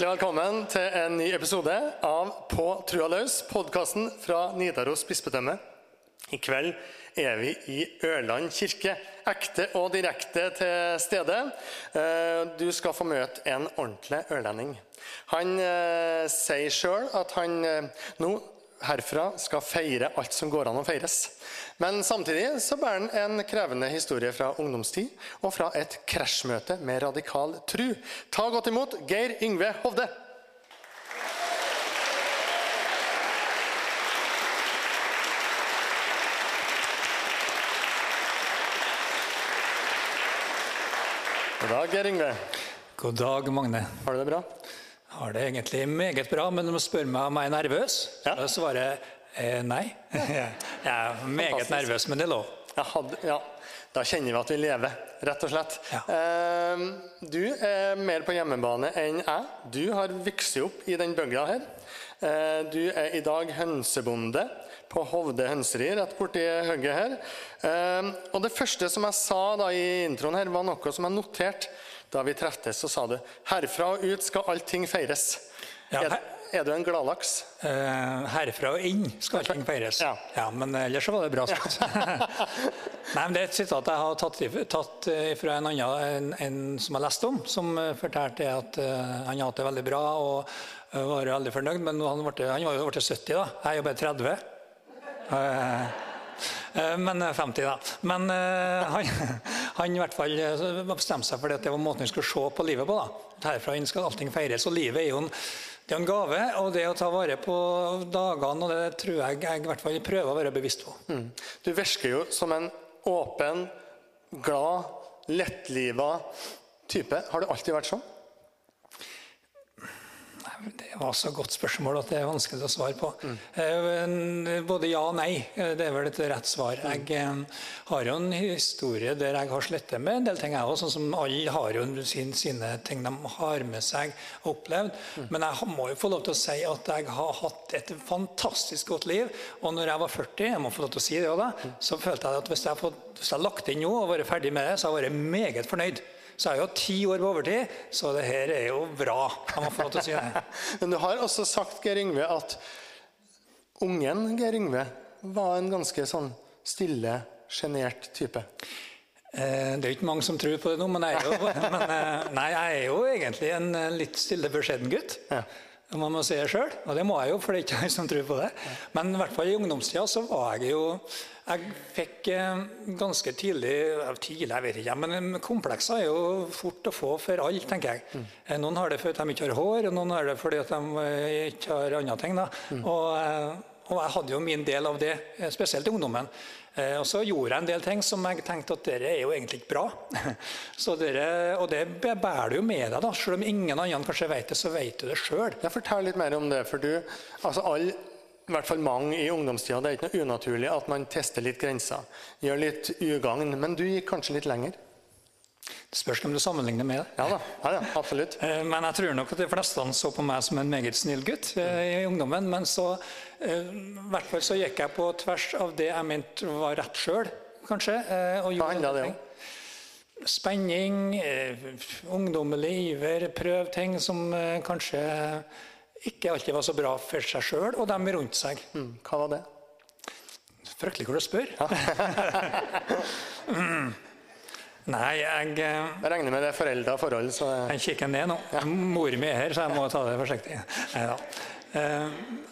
Hjertelig velkommen til en ny episode av På trua løs, podkasten fra Nidaros bispedømme. I kveld er vi i Ørland kirke, ekte og direkte til stede. Eh, Du skal få møte en ordentlig ørlending. Han eh, sier sjøl at han eh, nå herfra skal feire alt som går an å feires. Men samtidig så bærer han en krevende historie fra ungdomstid og fra et krasjmøte med radikal tru. Ta godt imot Geir Yngve Hovde. God dag, Geir Yngve. God dag, Magne. Har du det bra? Har det egentlig meget bra, men du må spørre meg om jeg er nervøs. Ja. Da svarer jeg eh, nei. jeg er meget nervøs, men det er lov. Hadde, ja, da kjenner vi at vi lever, rett og slett. Ja. Eh, du er mer på hjemmebane enn jeg. Du har vokst opp i den bygda her. Eh, du er i dag hønsebonde på Hovde hønseri, rett borti hugget her. Eh, og det første som jeg sa da i introen her, var noe som jeg noterte da vi treftes. Så sa du 'herfra og ut skal allting feires'. Ja, er, er du en gladlaks? Uh, herfra og inn skal allting feires. Ja. ja men ellers så var det bra sagt. nei, men Det er et sitat jeg har tatt, tatt eh, fra en annen en, en som jeg leste om, som eh, fortalte at uh, han hadde det veldig bra og eh, var veldig fornøyd, men han, ble, han var jo blitt 70 da. Jeg er jo bare 30. Eh, eh, Men eh, 50, da. Men eh, han, han i hvert fall eh, bestemte seg for det at det var måten han skulle se på livet på. da. Herfra inn skal allting feires. Og livet er jo en, er en gave, og det å ta vare på dagene, og det tror jeg jeg i hvert fall prøver å være bevisst på. Mm. Du virker jo som en åpen, glad, lettliva type. Har du alltid vært sånn? Det var så godt spørsmål at det er vanskelig å svare på. Mm. Både ja og nei. eh, Det er vel et rett svar. Jeg har jo en historie der jeg har slettet med en del ting, jeg òg. Sånn som alle har jo sin, sine ting de har med seg og opplevd. Men jeg må jo få lov til å si at jeg har hatt et fantastisk godt liv. Og når jeg var 40, jeg må få lov til å si det også da, så følte jeg at hvis jeg har lagt inn nå og vært ferdig med det, så hadde jeg vært meget fornøyd. Så er jeg jo ti år på overtid, så det her er jo bra. Jeg må få lov til å si det. Men du har også sagt, Geir Yngve, at ungen Geir Yngve var en ganske sånn stille, sjenert type. Eh, Det er ikke mange som tror på det nå, men jeg er jo, men, eh, nei, jeg er jo egentlig en eh, litt stille, beskjeden gutt. Ja. Man må si det sjøl. Og det må jeg jo, for det er ikke alle som tror på det. Men i hvert fall i ungdomstida så var jeg jo Jeg fikk eh, ganske tidlig Tidlig, jeg vet ikke, men komplekser er jo fort å få for alle, tenker jeg. Eh, Noen har det fordi de ikke har hår, og noen har det fordi de eh, ikke har andre ting. Da. Og, eh, og jeg hadde jo min del av det, eh, spesielt i ungdommen. Eh, Og så gjorde jeg en del ting som jeg tenkte at dere er jo egentlig ikke bra. Så dere, og det bærer du jo med deg, da. Selv om ingen andre kanskje vet det, så vet du det sjøl. Fortell litt mer om det. for du, altså alle, i hvert fall mange i ungdomstida, det er ikke noe unaturlig at man tester litt grenser. Gjør litt ugagn. Men du gikk kanskje litt lenger? Det spørs om du sammenligner med. Ja da, ja, ja, absolutt. Eh, Men jeg tror nok at de fleste så på meg som en meget snill gutt eh, i ungdommen. Men så, i hvert fall så gikk jeg på tvers av det jeg mente var rett sjøl, kanskje. eh, og Hva handla det om? Spenning, eh, ungdommelig iver, prøv ting som eh, kanskje ikke alltid var så bra for seg sjøl og dem rundt seg. Mm, hva var det? Fryktelig hvor du spør. Mm. Nei, jeg, eh, Jeg regner med det er forelda forhold. så... jeg kikker ned nå. Mor mi er her, så jeg må ta det forsiktig. Neida. Eh,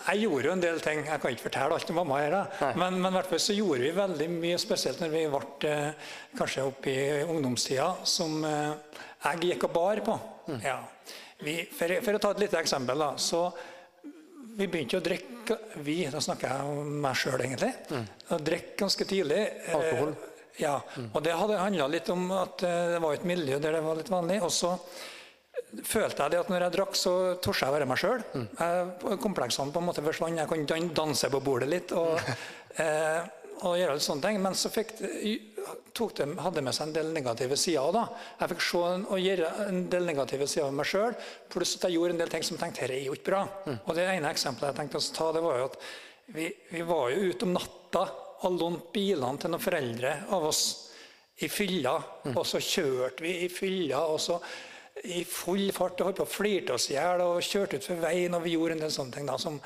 Jeg gjorde jo en del ting. Jeg kan ikke fortelle alt om mamma her, da. Men, men hvert fall så gjorde vi veldig mye, spesielt når vi ble eh, kanskje oppe i ungdomstida, som eh, jeg gikk og bar på. Ja. Vi, for, for å ta et lite eksempel, da. så vi begynte å drikke Vi, da snakker jeg om meg sjøl, egentlig. Å drikke ganske tidlig. eh, Alkohol. Ja. Og det hadde handla litt om at eh, det var et miljø der det var litt vanlig. Og så følte jeg det at når jeg drakk, så torde jeg være meg sjøl. Kompleksene på en måte forsvant. Jeg kunne danse på bordet litt og, eh, og gjøre litt sånne ting. Men så fikk, det- hadde med seg en del negative sider òg. Jeg fikk se og gjøre en del negative sider av meg sjøl. Pluss at jeg gjorde en del ting som jeg tenkte her er jo ikke bra. Og det ene eksempelet jeg tenkte å ta, det var jo at vi, vi var jo ute om natta og lånte bilene til noen foreldre av oss i fylla. Og så kjørte vi i fylla, og så i full fart og holdt på å flirte oss i hjel og kjørte utfor veien. og vi gjorde en del sånne ting da, som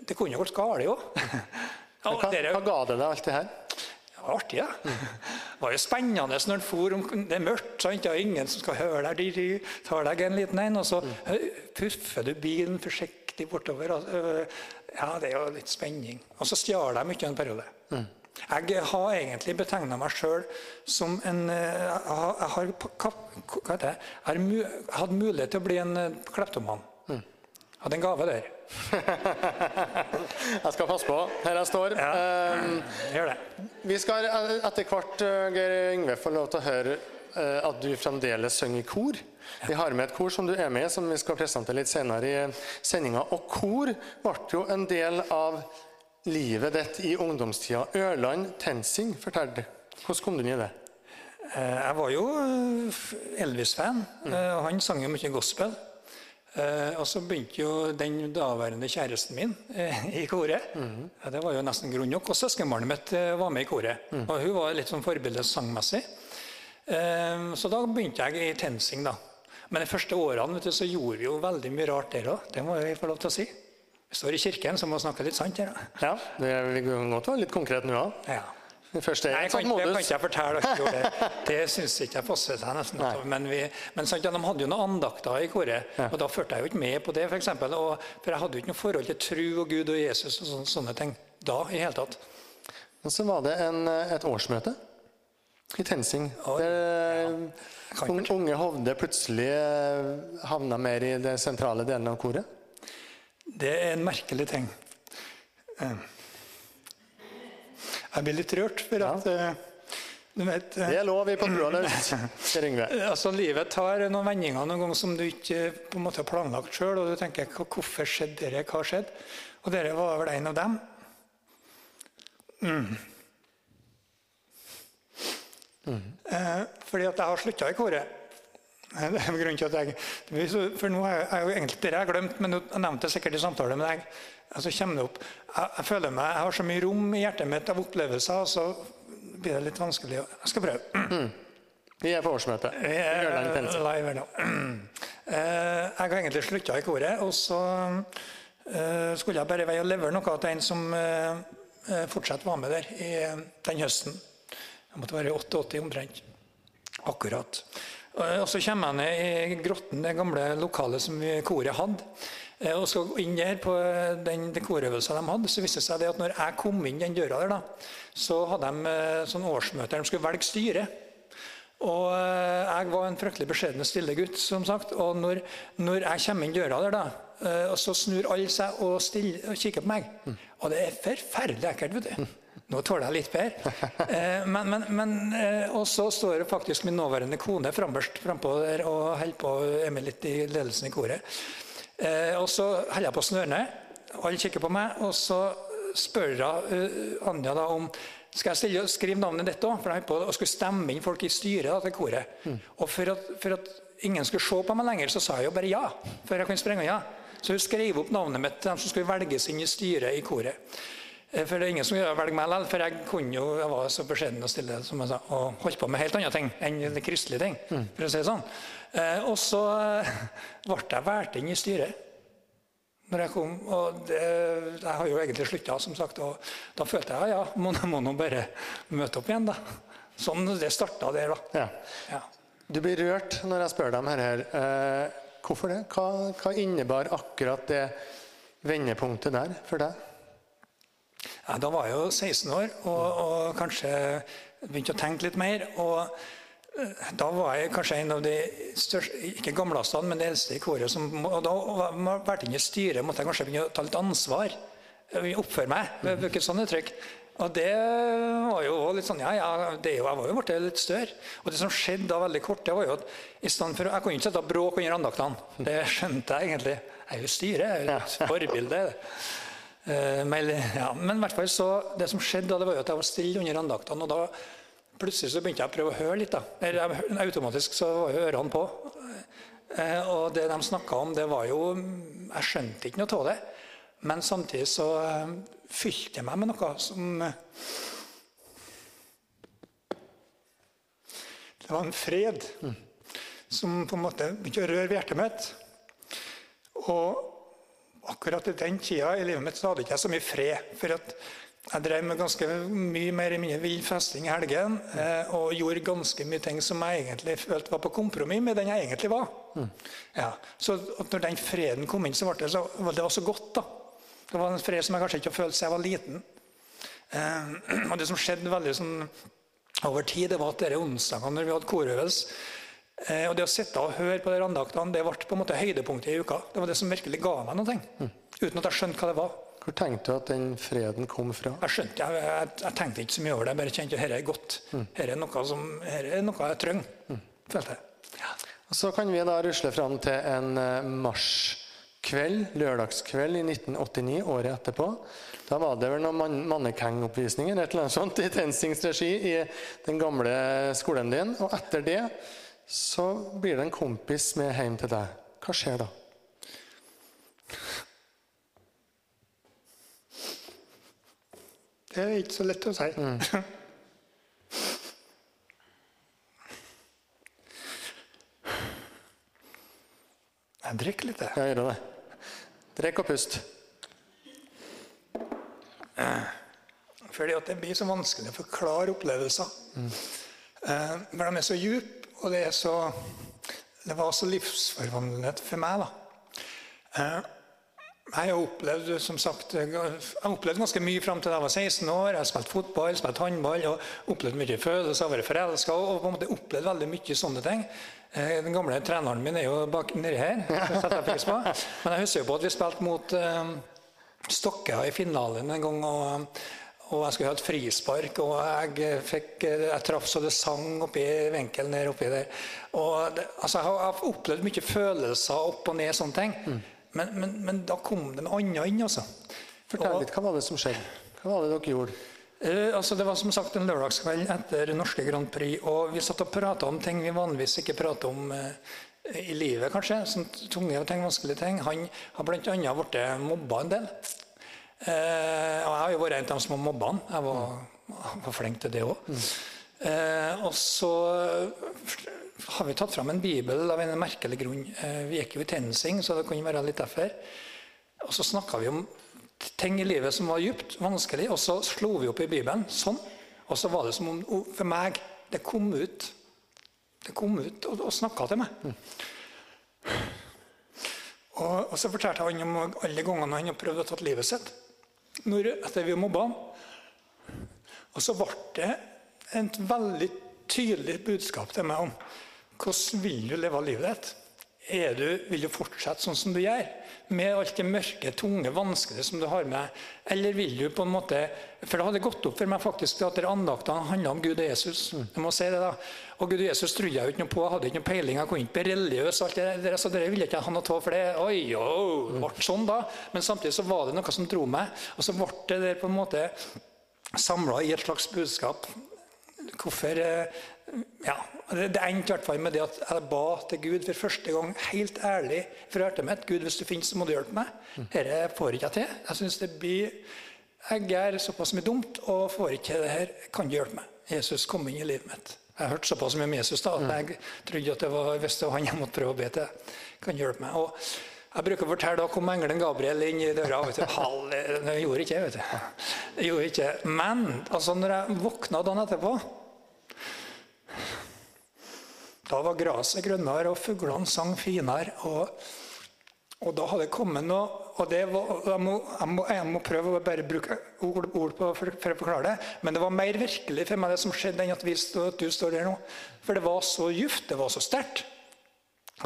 Det kunne jo gått galt jo. Hva, hva ga det deg, alt det her? Det var artig, ja. Det var jo spennende når en for om det er mørkt. sant? Det er ingen som skal høre deg. De, de tar deg en liten en, og så puffer du bilen forsiktig bortover. og, øh, Ja, det er jo litt spenning. Og så stjal jeg mye en periode. Jeg har egentlig betegna meg sjøl som en øh, Jeg har, jeg har, hatt mulighet til å bli en kleptoman. Mm. Hadde en gave der. Jeg skal passe på. Her jeg står. Ja. Eh, Gjør det. Vi skal etter hvert, eh, Geir Yngve, få lov til å høre eh, at du fremdeles synger i kor. Vi har med et kor som du er med i, som vi skal presentere litt senere i sendinga. Og kor ble jo en del av livet ditt i ungdomstida. Ørland TenSing, fortell. Hvordan kom du inn i det? Eh, Jeg var jo øh, Elvis-fan, Mm. og han sang jo mye gospel. Eh, Og så begynte jo den daværende kjæresten min eh, i koret. Ja, det var jo nesten grunn nok. Og søskenbarnet mitt eh, var med i koret. Og hun var litt sånn forbilde sangmessig. Eh, Så da begynte jeg i TenSing, da. Men de første årene vet du, så gjorde vi jo veldig mye rart der òg. Det må jeg få lov til å si. Vi står i kirken, så må vi snakke litt sant her. da. Ja, det, Vi kan godt være litt konkret nå òg. Ja. første er Nei, det jeg kan, sånn det kan ikke jeg fortelle dere. gjorde Det, det syns ikke jeg passer seg. nesten. Nei. Men, vi, men sant, ja, de hadde jo noen andakter i koret, og da fulgte jeg jo ikke med på det. For, eksempel, og, for jeg hadde jo ikke noe forhold til tru og Gud og Jesus og sånne, sånne ting da i hele tatt. Og så var det en, eh, et årsmøte i TenSing. Oi, Der ja. unge Hovde plutselig eh, havna mer i det sentrale delen av koret. Det er en merkelig ting. Eh, Jeg blir litt rørt, for at ja. du vet, eh, Det er lov i på brua løs. Yngve. Altså, Livet tar noen vendinger noen ganger som du ikke på en måte har planlagt sjøl. Og du tenker 'hvorfor skjedde dette', hva skjedde? Og dette var vel en av dem. Mm. Eh, fordi at jeg har slutta i koret. Det er grunnen til at jeg, For nå har jeg, jeg jo egentlig det har glemt, men du nevnte det sikkert i samtale med deg. Altså kommer det opp, jeg, jeg føler meg, jeg har så mye rom i hjertet mitt av opplevelser, og så blir det litt vanskelig. Jeg skal prøve. Vi er på årsmøte. Vi er live her nå. Eh, Jeg har egentlig slutta i koret, og så eh, skulle jeg bare veie og levere noe til en som eh, fortsatt var med der i den høsten. Jeg måtte være 88 omtrent. Akkurat. Eh, Og så kommer jeg ned i grotten, det gamle lokalet som koret hadde. eh, Og skal inn der på den, dekorøvelsen de hadde, så viste det seg det at når jeg kom inn den døra der, da, så hadde de eh, sånn årsmøte der de skulle velge styre. Og eh, jeg var en fryktelig beskjeden og stille gutt, som sagt. Og når, når jeg kommer inn døra der, da, eh, så snur alle seg og, stille, og kikker på meg. Og det er forferdelig ekkelt, vet du. Nå tåler jeg litt bedre. Eh, Men, men, men, eh, og så står faktisk min nåværende kone framberst frampå der og holder på og er med litt i ledelsen i koret. Eh, Og så holder jeg på å snøre ned. Alle kikker på meg, og så spør jeg eh, Anja da om skal jeg stille, skrive navnet ditt òg? For jeg holdt på å skulle stemme inn folk i styret da, til koret. Og for at, for at ingen skulle se på meg lenger, så sa jeg jo bare ja. Før jeg kunne sprenge ja. Så hun skrev opp navnet mitt til dem som skulle velges inn i styret i koret. Eh, For det er ingen som ville velge meg likevel, for jeg kunne jo, jeg var så beskjeden og stille som jeg sa, og holdt på med helt andre ting enn kristelige ting. for å si det sånn. Eh, Og så eh, ble jeg valgt inn i styret når jeg kom. Og det, jeg har jo egentlig slutta, som sagt. Og da følte jeg ja, må, må nå bare møte opp igjen, da. Sånn det starta der, da. Ja. Ja. Du blir rørt når jeg spør dem her. her. Eh, hvorfor det? Hva, hva innebar akkurat det vendepunktet der for deg? Ja, da var jeg jo 16 år og, og kanskje begynte å tenke litt mer. Og eh, da var jeg kanskje en av de største, ikke gamleste, men de eldste i koret. Som, og da valgte jeg inne i styret, måtte jeg kanskje begynne å ta litt ansvar. eh, Oppføre meg. Bruke sånne trykk. Og det var jo litt sånn, ja, ja, det Jeg var jo blitt litt større. Og det som skjedde da veldig kort, det var jo at i stedet for, jeg kunne ikke sette bråk under andaktene. Det skjønte jeg egentlig. Jeg er jo styret, jeg er jo et forbilde. Eh, Men, ja, men i hvert fall så, det som skjedde da, det var jo at jeg var stille under andaktene. Og da plutselig så begynte jeg å prøve å høre litt. da. Jeg- automatisk så var jo ørene på. Eh, Og det de snakka om, det var jo Jeg skjønte ikke noe av det. Men samtidig så eh, fylte jeg meg med noe som Det var en fred som på en måte begynte å røre ved hjertet mitt. Og akkurat i den tida i livet mitt så hadde ikke så mye fred. For jeg drev med ganske mye mer i min vill festing i helgen. Eh, og gjorde ganske mye ting som jeg egentlig følte var på kompromiss med den jeg egentlig var. Mm. Ja, så når den freden kom inn, så var det, så, det var så godt. da. Det var en fred som jeg kanskje ikke følte siden jeg var liten. Eh, og det som skjedde veldig sånn, over tid, det var at dere onsdagene når vi hadde korøvelse og det å sitte og høre på de andaktene det ble på en måte høydepunktet i uka. Det var det som virkelig ga meg noe. Mm. Uten at jeg skjønte hva det var. Hvor tenkte du at den freden kom fra? Jeg skjønte, jeg, jeg, jeg tenkte ikke så mye over det. Jeg bare kjente at dette er godt. Mm. Dette er noe, som, her er noe jeg trenger. Mm. følte jeg. Ja. Så kan vi da rusle fram til en eh, marskveld, lørdagskveld i 1989, året etterpå. Da var det vel noen mannekengoppvisninger et eller annet sånt, i Tensings regi i den gamle skolen din. Og etter det så blir det en kompis med hjem til deg. Hva skjer da? Det er ikke så lett å si. Mm. Jeg drikker litt, jeg. Ja, gjør det. Drikk og pust. Fordi at det blir så vanskelig å forklare opplevelser. Mm. Men de er så dype, og det, så, det var så livsforvandlende for meg. da. Eh, jeg har opplevd som sagt, opplevd ganske mye fram til jeg var 16 år. Jeg har spilt fotball, spilt håndball og opplevd mye følelser, vært forelska og på en måte opplevd veldig mye sånne ting. Eh, den gamle treneren min er jo bak nedi her. setter jeg pris på. Men jeg husker jo på at vi spilte mot stokka i finalen en gang. og og jeg skulle ha et frispark, og jeg, fikk, jeg traff så det sang oppi vinkelen der oppi der. Og det, altså, jeg har opplevd mye følelser opp og ned sånne ting. Mm. Men, men, men, da kom det med annet inn, altså. Fortell litt, Hva var det som skjedde? Hva var det dere gjorde? Uh, altså, det var som sagt en lørdagskveld etter norske Grand Prix. Og vi satt og prata om ting vi vanligvis ikke prater om Uh, i livet, kanskje. Sånn tunge ting, vanskelige ting. Han har bl.a. blitt mobba en del. Eh, og jeg har jo vært en av dem som har mobba han. Jeg var, var, flink til det òg. Mm. Eh, og så har vi tatt fram en bibel av en merkelig grunn. Eh, vi gikk jo i TenSing, så det kunne være litt derfor. Og så snakka vi om ting i livet som var djupt, vanskelig, og så slo vi opp i Bibelen sånn. Og så var det som om for meg det kom ut Det kom ut og, og snakka til meg. Mm. Og, og, så fortalte han om alle gangene han har prøvd å ta livet sitt når, etter vi mobba ham. Og så ble det et veldig tydelig budskap til meg om hvordan vil du leve livet ditt. Du, vil du fortsette sånn som du gjør, med alt det mørke, tunge, vanskelige som du har med? Eller vil du på en måte For det hadde gått opp for meg faktisk at andaktene handla om Gud og Jesus. Jeg må si det da. Og Gud og Jesus trodde jeg jo ikke noe på. Jeg hadde ikke noe peiling. Jeg kunne ikke bli religiøs. alt det der, så det ville ikke ha noe av for det. Oi, oh, ble sånn da. Men samtidig så var det noe som dro meg. Og så ble det der på en måte samla i et slags budskap. Hvorfor eh, ja, Det endte i hvert fall med det at jeg ba til Gud for første gang helt ærlig fra hjertet mitt. Gud, hvis du finnes, så må du hjelpe meg. Dette får ikke jeg til. Jeg synes det blir, jeg gjør såpass mye dumt og får ikke til det her. Kan du hjelpe meg? Jesus, kom inn i livet mitt. Jeg har hørt såpass mye om Jesus da, at jeg trodde at det var hvis det var han jeg måtte prøve å be til. Kan du hjelpe meg? Og jeg bruker å fortelle da kom engelen Gabriel inn i døra. vet du, Halv, det gjorde ikke jeg, vet du. Det gjorde ikke. Men altså, når jeg våkna dagen etterpå da var gresset grønnere, og fuglene sang finere. Og, og, da hadde det kommet noe og var, jeg, må, jeg, må, jeg, må, prøve å bare bruke ord, ord på, for, for, å forklare det. Men det var mer virkelig for meg det som skjedde, enn at, stå, at du står der nå. For det var så djupt, det var så sterkt.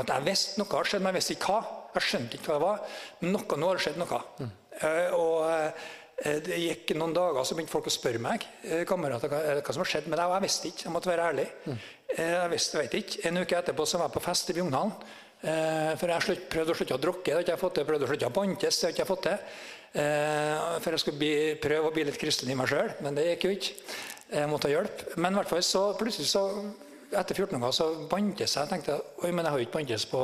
At jeg visste noe har skjedd, men jeg visste ikke hva. Jeg skjønte ikke hva det var. Men noe, nå har det skjedd noe. Mm. Uh, og uh, det gikk noen dager, så begynte folk å spørre meg uh, kamerater, hva, hva som har skjedd med deg. Og jeg visste ikke. Jeg måtte være ærlig. Mm. Jeg visste, vet ikke. En uke etterpå så var jeg på fest i Bjugndalen. Eh, for jeg slutt, prøvde å slutte å drukke, det har ikke jeg fått til. Prøvde å slutte å bantes, det har ikke jeg fått til. Eh, for jeg skulle bli, prøve å bli litt kristen i meg sjøl, men det gikk jo ikke. Jeg måtte ha hjelp. Men i hvert fall så plutselig så, etter 14 dager så bantes jeg. Jeg tenkte oi, men jeg har jo ikke bantes på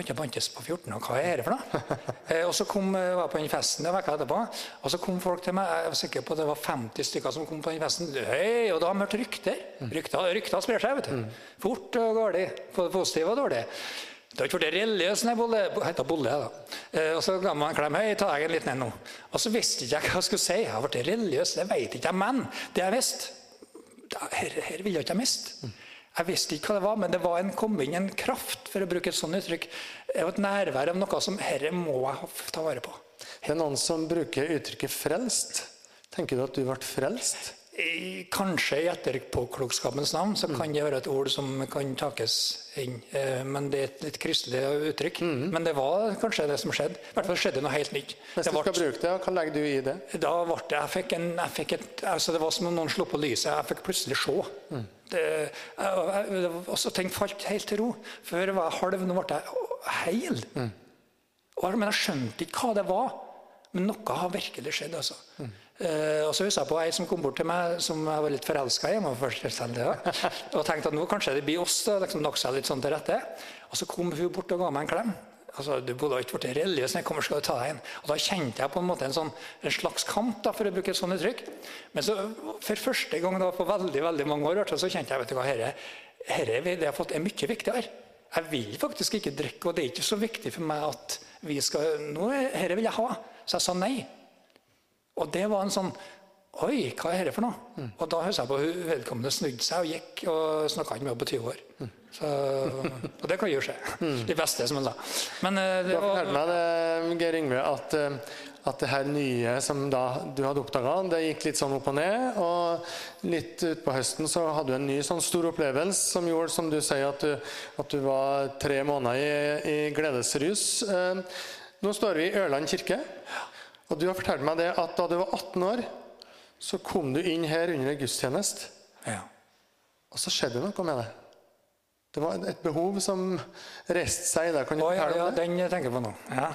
Ikke bantes på 14 år, hva er det for noe? eh, og så kom, jeg var jeg på den festen en uke etterpå, og så kom folk til meg. Jeg var sikker på at det var 50 stykker som kom på den festen. Hei, og da har de hørt rykter. Rykter, rykter sprer seg, vet du. Fort og. Både positivt og dårlig. Det har ikke vært religiøs når jeg bolle, heter bolle. da. Eh, og så ga man en klem. Hei, ta deg en liten en nå. Og så visste ikke jeg hva jeg skulle si. Jeg har blitt religiøs, det vet ikke jeg. Men det jeg visste her, her vil jeg ikke miste. Jeg visste ikke hva det var, men det var en, kombing, en kraft, for å bruke et sånt uttrykk. Et nærvær av noe som herre må jeg ta vare på. Det er noen som bruker uttrykket 'frelst'. Tenker du at du ble frelst? I, kanskje i etterpåklokskapens navn så kan det være et ord som kan takes inn. Eh, men det er et litt kristelig uttrykk. Men det var kanskje det som skjedde. I hvert fall skjedde noe helt nytt. Hvis du ble- skal bruke det, hva legger du i det? Da ble det, jeg fikk en, jeg fikk et, altså det var som om noen slo på lyset. Jeg fikk plutselig se. Det, jeg, jeg, og så ting falt helt til ro. Før var jeg halv, nå ble jeg heil. Og, men jeg skjønte ikke hva det var. Men noe har virkelig skjedd. altså. Eh, og så husker jeg på ei som kom bort til meg som jeg var litt forelska i. Og tenkte at nå kanskje det blir oss. da, liksom nok seg litt sånn til rette. Og så kom hun bort og ga meg en klem. Altså, Du burde ikke blitt religiøs, men jeg kommer skal du ta deg inn. Og Da kjente jeg på en måte en, sånn, en slags kamp, da, for å bruke et sånt uttrykk. Men så, for første gang da, på veldig veldig mange år så kjente jeg vet du hva, herre, herre det jeg har fått er mye viktigere. Jeg vil faktisk ikke drikke, og det er ikke så viktig for meg at vi skal nå, er- Herre vil jeg ha. Så jeg sa nei. Og det var en sånn Oi, hva er dette for noe? Og da husker jeg på hun vedkommende snudde seg og gikk og snakka ikke med henne på 20 år. Så, og det kan jo skje. De beste, som hun sa. Men eh, det fortalt var meg det, Geir Yngve, at, eh, at det her nye som da du hadde oppdaga, det gikk litt sånn opp og ned. Og litt utpå høsten så hadde du en ny sånn stor opplevelse som gjorde, som du sier, at du, at du var tre måneder i, i gledesrus. Eh, Nå står vi i Ørland kirke, og du har fortalt meg det at da du var 18 år, så kom du inn her under en gudstjeneste, ja. og så skjedde det noe med det. Det var et behov som reiste seg i deg. Kan du ja, fortelle ja, om det? den tenker jeg på nå. Ja.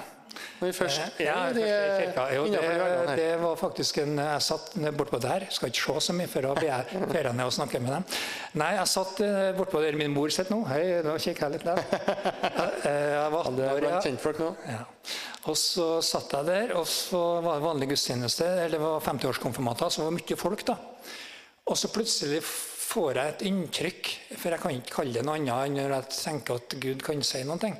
Når vi først er Ja, i kirka. Jo, det, de her. det var faktisk en Jeg satt bortpå der. Skal ikke se så mye før jeg drar ned og snakker med dem. Nei, jeg satt eh, bortpå der min mor sitter nå. Hei, nå kikker jeg litt der. Jeg, eh, jeg var 18 Det er år, ja. Og så satt jeg der, og så var det vanlig gudstjeneste. Eller det var 50-årskonfirmanter, så det var mye folk. da. Og så plutselig får jeg et inntrykk, for jeg kan ikke kalle det noe annet enn når jeg tenker at Gud kan si noe.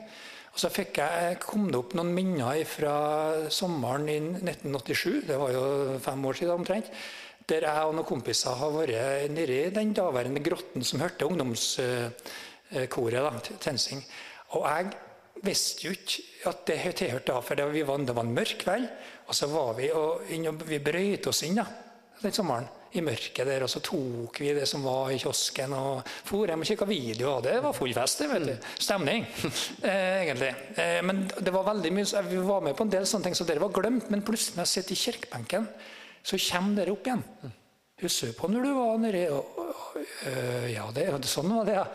Og så jeg, kom det opp noen minner fra sommeren i 1987, det var jo fem år siden omtrent, der jeg og noen kompiser har vært nede i den daværende grotten som hørte ungdomskoret, da, TenSing. Og jeg visste jo ikke at det tilhørte henne. for det var, det var en mørk kveld. Og så var vi og, og vi brøyte oss inn da, den sommeren i mørket der, og så tok vi det som var i kiosken og for hjem og kikka video. Og det var full fest, det, vet du. Stemning, eh, egentlig. Eh, men det var veldig mye, vi var med på en del sånne ting, så dere var glemt. Men plutselig når jeg sitter i kirkebenken, så kommer dere opp igjen. Husker du på når du var nedi og, og, Ja, det, sånn var det, ja.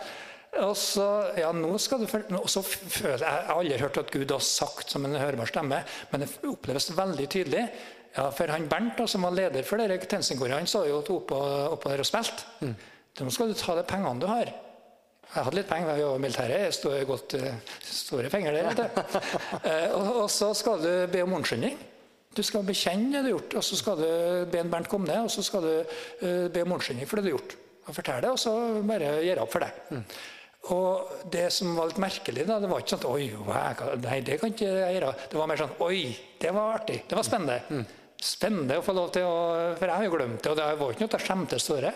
Og så, ja, nå skal du følge, og så føler jeg, jeg har aldri hørt at Gud har sagt som en hørbar stemme, men det oppleves veldig tydelig. Ja, for han Bernt, da, som var leder for Tensingkoret, han sa jo at oppå, oppå der og spilte. Nå skal du ta de pengene du har. Jeg hadde litt penger, jeg var i militæret. Jeg står godt, eh, store penger der. vet du. Eh, og, og så skal du be om unnskyldning. Du skal bekjenne det du har gjort, og så skal du be en Bernt komme ned, og så skal du eh, be om unnskyldning for det du har gjort. Og fortelle det, og så bare gjøre opp for deg. Og det som var litt merkelig, da, det var ikke sånn Oi, nei, det kan ikke jeg gjøre. Det var mer sånn Oi, det var artig. Det var spennende. Spennende å få lov til å For jeg har jo glemt det, og det var ikke noe jeg skjemtes for.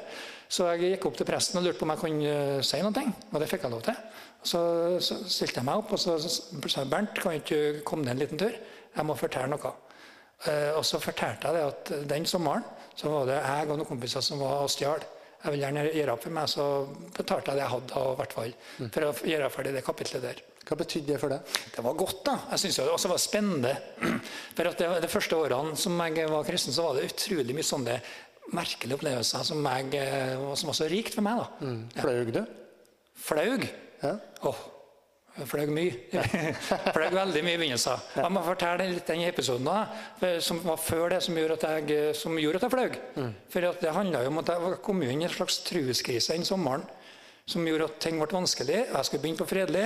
Så jeg gikk opp til presten og lurte på om jeg kunne eh, si noe, og det fikk jeg lov til. Så, så stilte jeg meg opp og så sa Bernt, kan du ikke komme ned en liten tur? Jeg må fortelle noe. Eh, og så fortalte jeg det at den sommeren så var det jeg og noen kompiser som var og stjal. Jeg vil gjerne gjøre opp for meg, så betalte jeg det jeg hadde, og i hvert fall, for å gjøre ferdig det kapitlet der. Hva betydde det for deg? Det var godt, da. Jeg synes det også var spennende. For at det, De første årene som jeg var kristen, så var det utrolig mye sånne merkelige opplevelser som, jeg, eh, som var så rikt for meg. da. Flaug du? Flaug. Ja. Åh, jeg fløy mye. fløy veldig mye i begynnelsen. Jeg må fortelle litt den episoden da, som var før det som gjorde at jeg, som gjorde at jeg fløy. For at det handla om at jeg kom inn i en slags truskrise den sommeren som gjorde at ting ble vanskelig. Jeg skulle begynne på fredelig.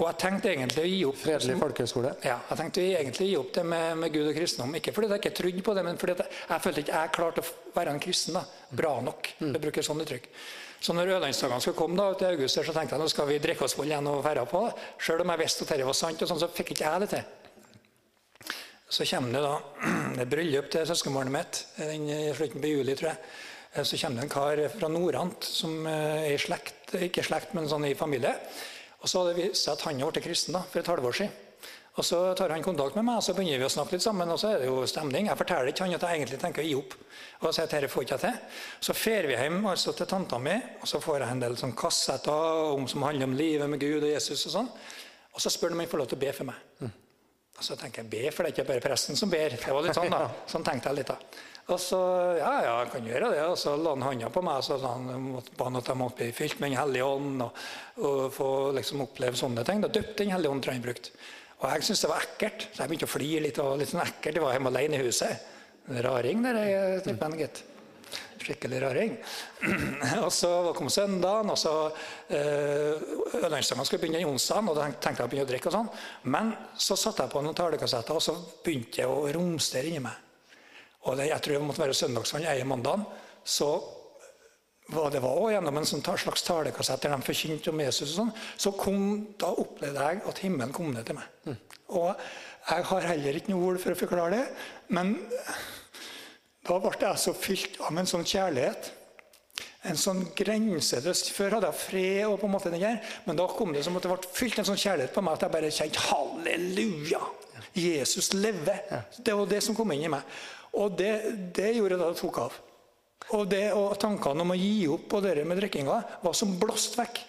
Og jeg tenkte egentlig å gi opp Fredelig folkehøgskole. ja, jeg tenkte egentlig å gi opp det med, med Gud og kristendom. Ikke fordi jeg ikke trodde på det, men fordi jeg, jeg følte ikke jeg klarte å være en kristen da, bra nok. Jeg bruker sånn uttrykk. Så når Ørlandsdagene skulle komme da, til august, så tenkte jeg nå skal vi drikke oss full igjen og ferde på. Selv om jeg visste at dette var sant, og sånn, så fikk ikke jeg det til. Så kommer det da et bryllup til søskenbarnet mitt den i slutten på juli, tror jeg. Eh, Så kommer det en kar fra Nordant som eh, er i slekt, ikke slekt, men sånn i familie. Og så hadde det vist seg at han har blitt kristen da, for et halvår siden. Og Så tar han kontakt med meg, og så begynner vi å snakke litt sammen. og så er det jo stemning. Jeg forteller ikke han at jeg egentlig tenker å gi opp. Og sier at dette får ikke jeg til. Så drar vi hjem altså til tanta mi, og så får jeg en del sånn kassetter om, som handler om livet med Gud og Jesus. Og sånn. Og så spør de om jeg får lov til å be for meg. Og så tenker jeg be, for det er ikke bare presten som ber. Det var litt sånn da. Sånn tenkte jeg litt da. Og så ja, ja, jeg kan gjøre det. Og så la han hånda på meg og så ba han at jeg måtte bli fylt med Den hellige ånd og, og få liksom oppleve sånne ting. Da døpte Den hellige ånd, tror jeg han brukte. Og jeg syntes det var ekkelt, så jeg begynte å flire litt. og litt sånn ekkelt. Jeg var hjemme alene i huset. Raring der, jeg, typen, gitt. Skikkelig raring. og så kom søndagen, og så øh, Ørlandsdagen skulle begynne den onsdagen, og da tenkte jeg å begynne å drikke. og sånn. Men så satte jeg på noen talekassetter, og så begynte jeg å romstere inni meg. Og det, jeg tror det måtte være søndagsvann i mandagen. Så var det var også gjennom en sånn slags talekassett der de forkynte om Jesus, og sånn, så kom, da opplevde jeg at himmelen kom ned til meg. Og jeg har heller ikke noe ord for å forklare det, men da ble jeg så fylt av en sånn kjærlighet. En sånn grenseløs Før hadde jeg fred, og på en måte den der, men da kom det som at det ble fylt en sånn kjærlighet på meg at jeg bare kjente halleluja! Jesus lever. Det var det som kom inn i meg. Og det, det gjorde da det tok av. Og, det, og tankene om å gi opp og det med drikkinga var som blåst vekk.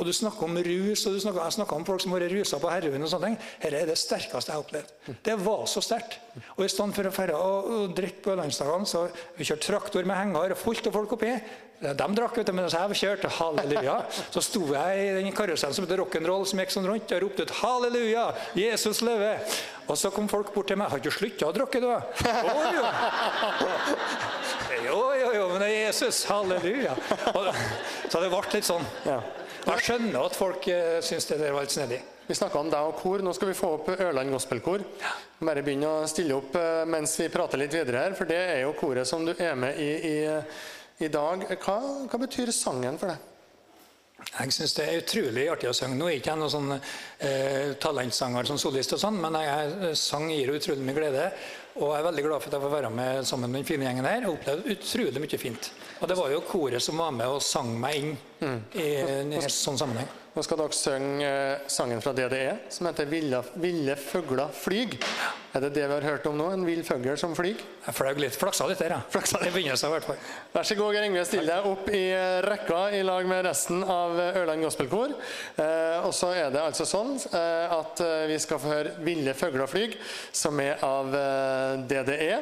Og du snakker om rus, og snakker, jeg snakker om folk som har vært rusa på heroin. og sånne ting. Dette er det sterkeste jeg har opplevd. Det var så sterkt. Og i stedet for å ferde og, drikke på landsdagene, så vi kjørte traktor med henger og fullt av folk oppi. De drakk, vet du, mens jeg kjørte halleluja. Så sto jeg i den karusellen som heter rock'n'roll, som gikk sånn rundt, og ropte ut 'halleluja, Jesus lever'. Og så kom folk bort til meg. 'Har du slutta å drikke, du?' Å, jo. Jo, jo, jo, men det er Jesus. Halleluja. Og, så det ble litt sånn. Jeg skjønner at folk uh, syns det der var litt snedig. Vi snakka om deg og kor. Nå skal vi få opp Ørland Gospelkor. Bare begynne å stille opp eh, mens vi prater litt videre her, for det er jo koret som du er med i i, i dag. Hva, hva betyr sangen for deg? Jeg syns det er utrolig artig å synge. Nå er ikke jeg noen sånn eh, talentsanger som solist, og sånn, men jeg, jeg sang gir utrolig mye glede. Og jeg er veldig glad for at jeg får være med sammen med den fine gjengen her. og opplevde utrolig mye fint. Og det var jo koret som var med og sang meg inn i en sånn sammenheng. Nå skal dere synge eh, sangen fra DDE, som heter 'Ville, ville føgla flyg'. Er det det vi har hørt om nå? En vill fugl som flyg? Jeg flaug litt, flaksa litt der, ja. Flaksa litt. I begynnelsen i hvert fall. Vær så god, Geir Ingve. Still deg opp i rekka i lag med resten av Ørland Gospelkor. Eh, og så er det altså sånn eh, at eh, vi skal få høre 'Ville føgla flyg', som er av eh, DDE.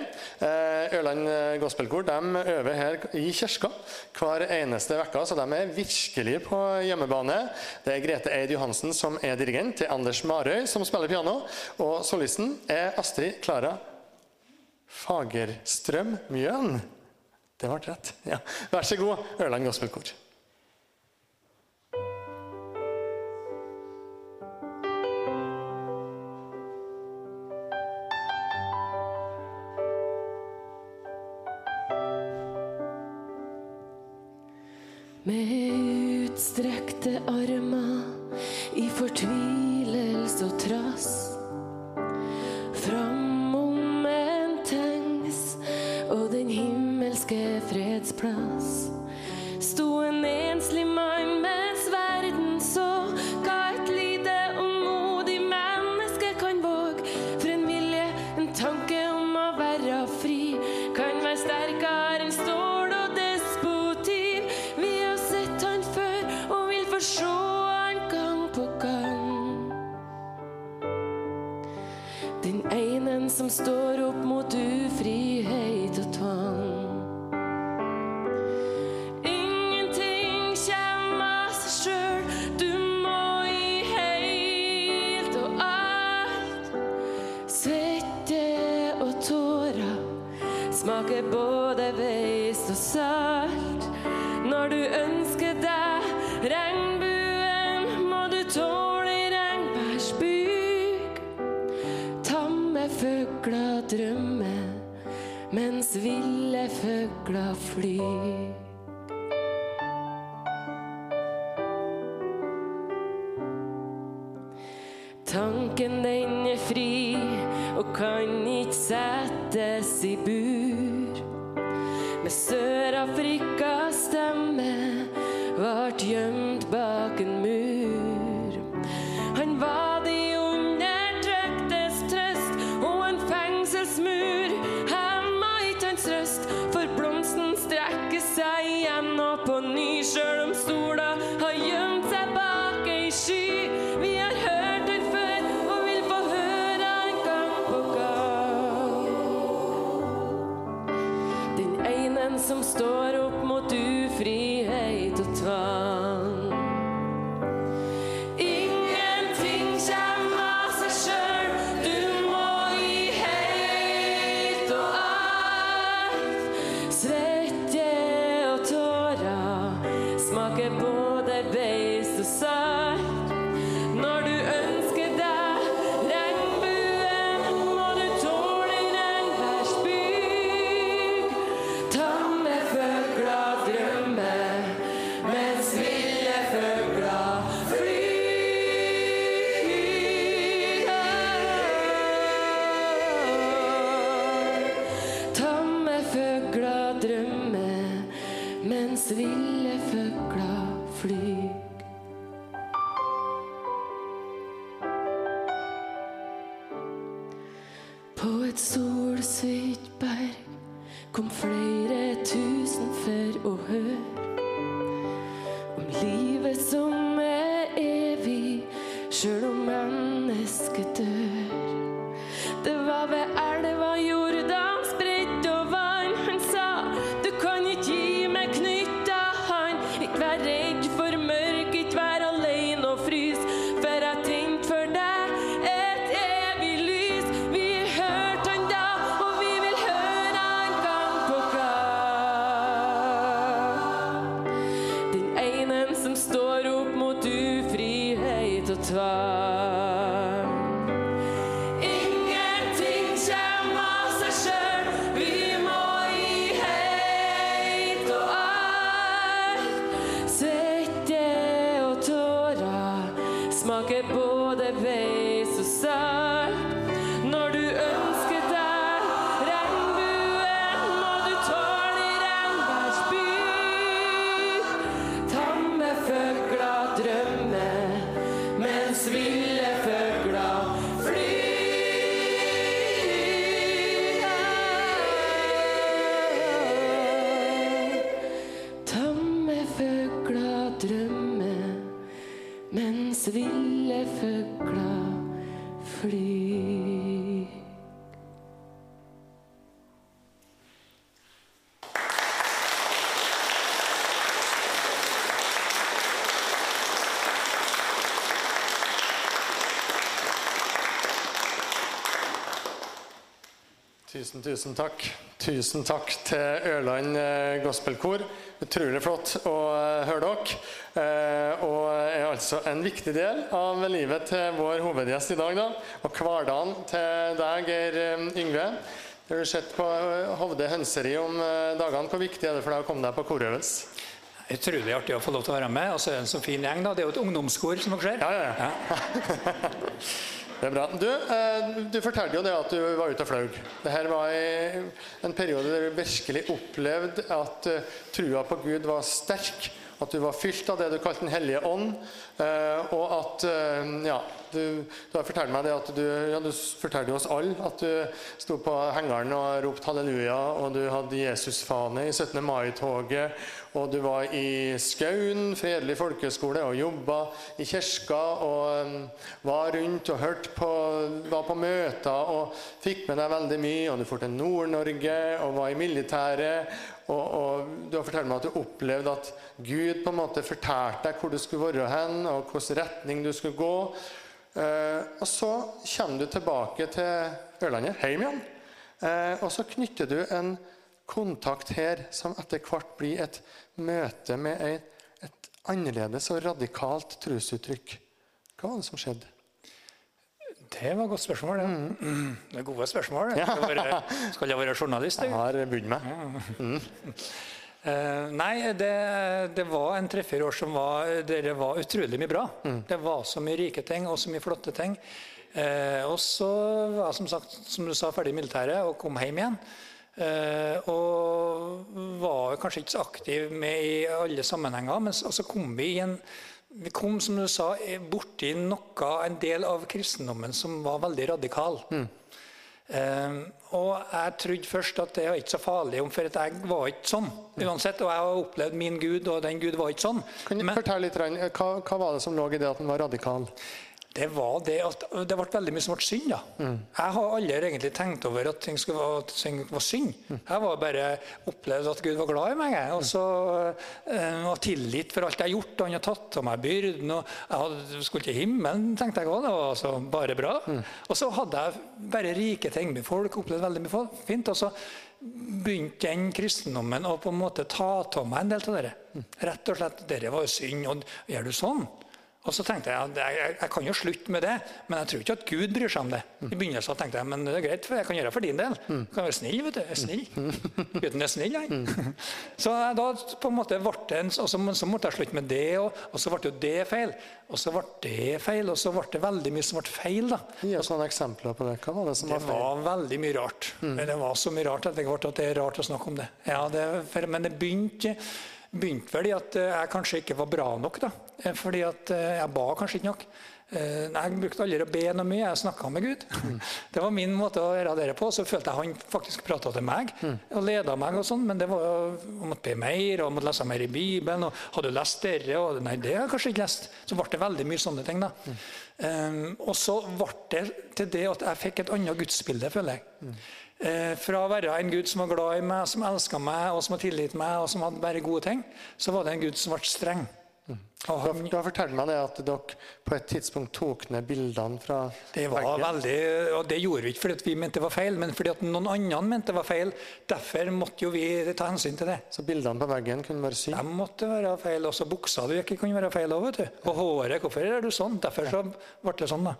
Eh, Ørland eh, Gospelkor de øver her i kirka hver eneste uke, så de er virkelig på hjemmebane. Det er Grete Eid Johansen som er dirigent, er Anders Marøy som spiller piano, og solisten er Astrid Klara Fagerstrøm Mjøen. Det ble rett. Ja. Vær så god, Ørland Gospelkor. Med utstrekte armer i fortvilelse proud. Tusen, tusen takk. Tusen takk til Ørland eh, gospelkor. Utrolig flott å eh, høre dere. Eh, Og er altså en viktig del av livet til vår hovedgjest i dag. Da. Og hverdagen til deg, Geir Yngve. Du har sett på Hovde hønseri om dagene. Hvor viktig er det for deg å komme deg på korøvelse? Utrolig artig å få lov til å være med. Og så er det en så fin gjeng. da. Det er jo et ungdomskor, som dere ser. Ja, ja, ja. Det er bra. Du, eh, du fortalte jo det at du var ute og flaug. Dette var en periode der du virkelig opplevde at eh, trua på Gud var sterk. At du var fylt av det du kalte Den hellige ånd. eh, og at ja, du, du har fortalt meg det at du, ja, du fortalte oss alle at du sto på hengeren og ropte halleluja, og du hadde Jesusfane i 17. mai-toget, og du var i Skaun fredelig folkeskole og jobba i kirka og um, var rundt og hørte på, var på møter og fikk med deg veldig mye. Og du dro til Nord-Norge og var i militæret. Og, og du har fortalt meg at du opplevde at Gud på en måte fortalte deg hvor du skulle være hen, og hvilken retning du skulle gå. Eh, og så kommer du tilbake til Ørlandet, hjem igjen. Eh, og så knytter du en kontakt her som etter hvert blir et møte med et, et annerledes og radikalt trosuttrykk. Hva var det som skjedde? Det var et godt spørsmål. Ja. Mm. Det er gode spørsmål. det. Skal, jeg være journalist? Jeg har budd meg. Eh, nei, det, det var en tre-fire år som var, det var utrolig mye bra. Det var så mye rike ting og så mye flotte ting. Eh, og så var jeg som sagt, som du sa, ferdig i militæret og kom hjem igjen. Eh, og var kanskje ikke så aktiv med i alle sammenhenger, men så så kom vi i en vi kom som du sa, borti noe, en del av kristendommen som var veldig radikal. Eh, og jeg trodde først at det var ikke så farlig, om, for at jeg var ikke sånn. uansett, Og jeg har opplevd min Gud, og den Gud var ikke sånn. Kan du Men- fortelle litt, hva, hva var det som lå i det at den var radikal? Det var det at det ble veldig mye som ble synd. da. Jeg har aldri egentlig tenkt over at ting, skulle være, at ting var synd. Jeg var bare opplevd at Gud var glad i meg. Og så eh, var tillit for alt jeg har gjort. og Han har tatt av meg byrden. og Jeg hadde, skulle til himmelen, tenkte jeg òg. Det var altså bare bra. Og så hadde jeg bare rike ting med folk. opplevd veldig mye folk, fint. og så begynte den kristendommen å på en måte ta av meg en del av det. Rett og slett, dette var jo synd. og Gjør du sånn? Og så tenkte jeg at jeg, jeg, kan jo slutte med det, men jeg tror ikke at Gud bryr seg om det. I begynnelsen tenkte jeg men det er greit, for jeg kan gjøre det for din del. Jeg kan være snill, vet du. Jeg er snill. Gutten er snill, han. Så da på en måte ble det en, og så, så måtte jeg slutte med det, og, og så ble jo det feil. Og så ble det feil, og så ble det veldig mye som ble feil. da. Gi oss noen eksempler på det. Hva var det som var feil? Det var veldig mye rart. Det var så mye rart at det ble at det er rart å snakke om det. Ja, det for, men det begynte, begynte vel i at eh, jeg kanskje ikke var bra nok. da. Eh, Fordi at eh, jeg ba kanskje ikke nok. Jeg brukte aldri å be noe mye, jeg snakka med Gud. Det var min måte å gjøre det på. Så følte jeg han faktisk prata til meg og leda meg. og sånn, Men det var jeg måtte be mer og måtte lese mer i Bibelen. og Hadde du lest dere? Og, nei, det har jeg kanskje ikke lest. Så ble det veldig mye sånne ting. da. Um, og så ble det til det at jeg fikk et annet gudsbilde, føler jeg. Eh, fra å være en Gud som var glad i meg, som elska meg, og som har tilgitt meg, og som hadde bare gode ting, så var det en Gud som ble streng. Da han, har meg det at dere på et tidspunkt tok ned bildene fra det var veggen. veldig, og det gjorde vi ikke fordi vi mente det var feil, men fordi at noen andre mente det var feil. Derfor måtte jo vi ta hensyn til det. Så bildene på veggen kunne være syke? De måtte være feil. Også buksa du ikke kunne være feil òg. Og håret. Hvorfor er du sånn? Derfor så ble det sånn, da.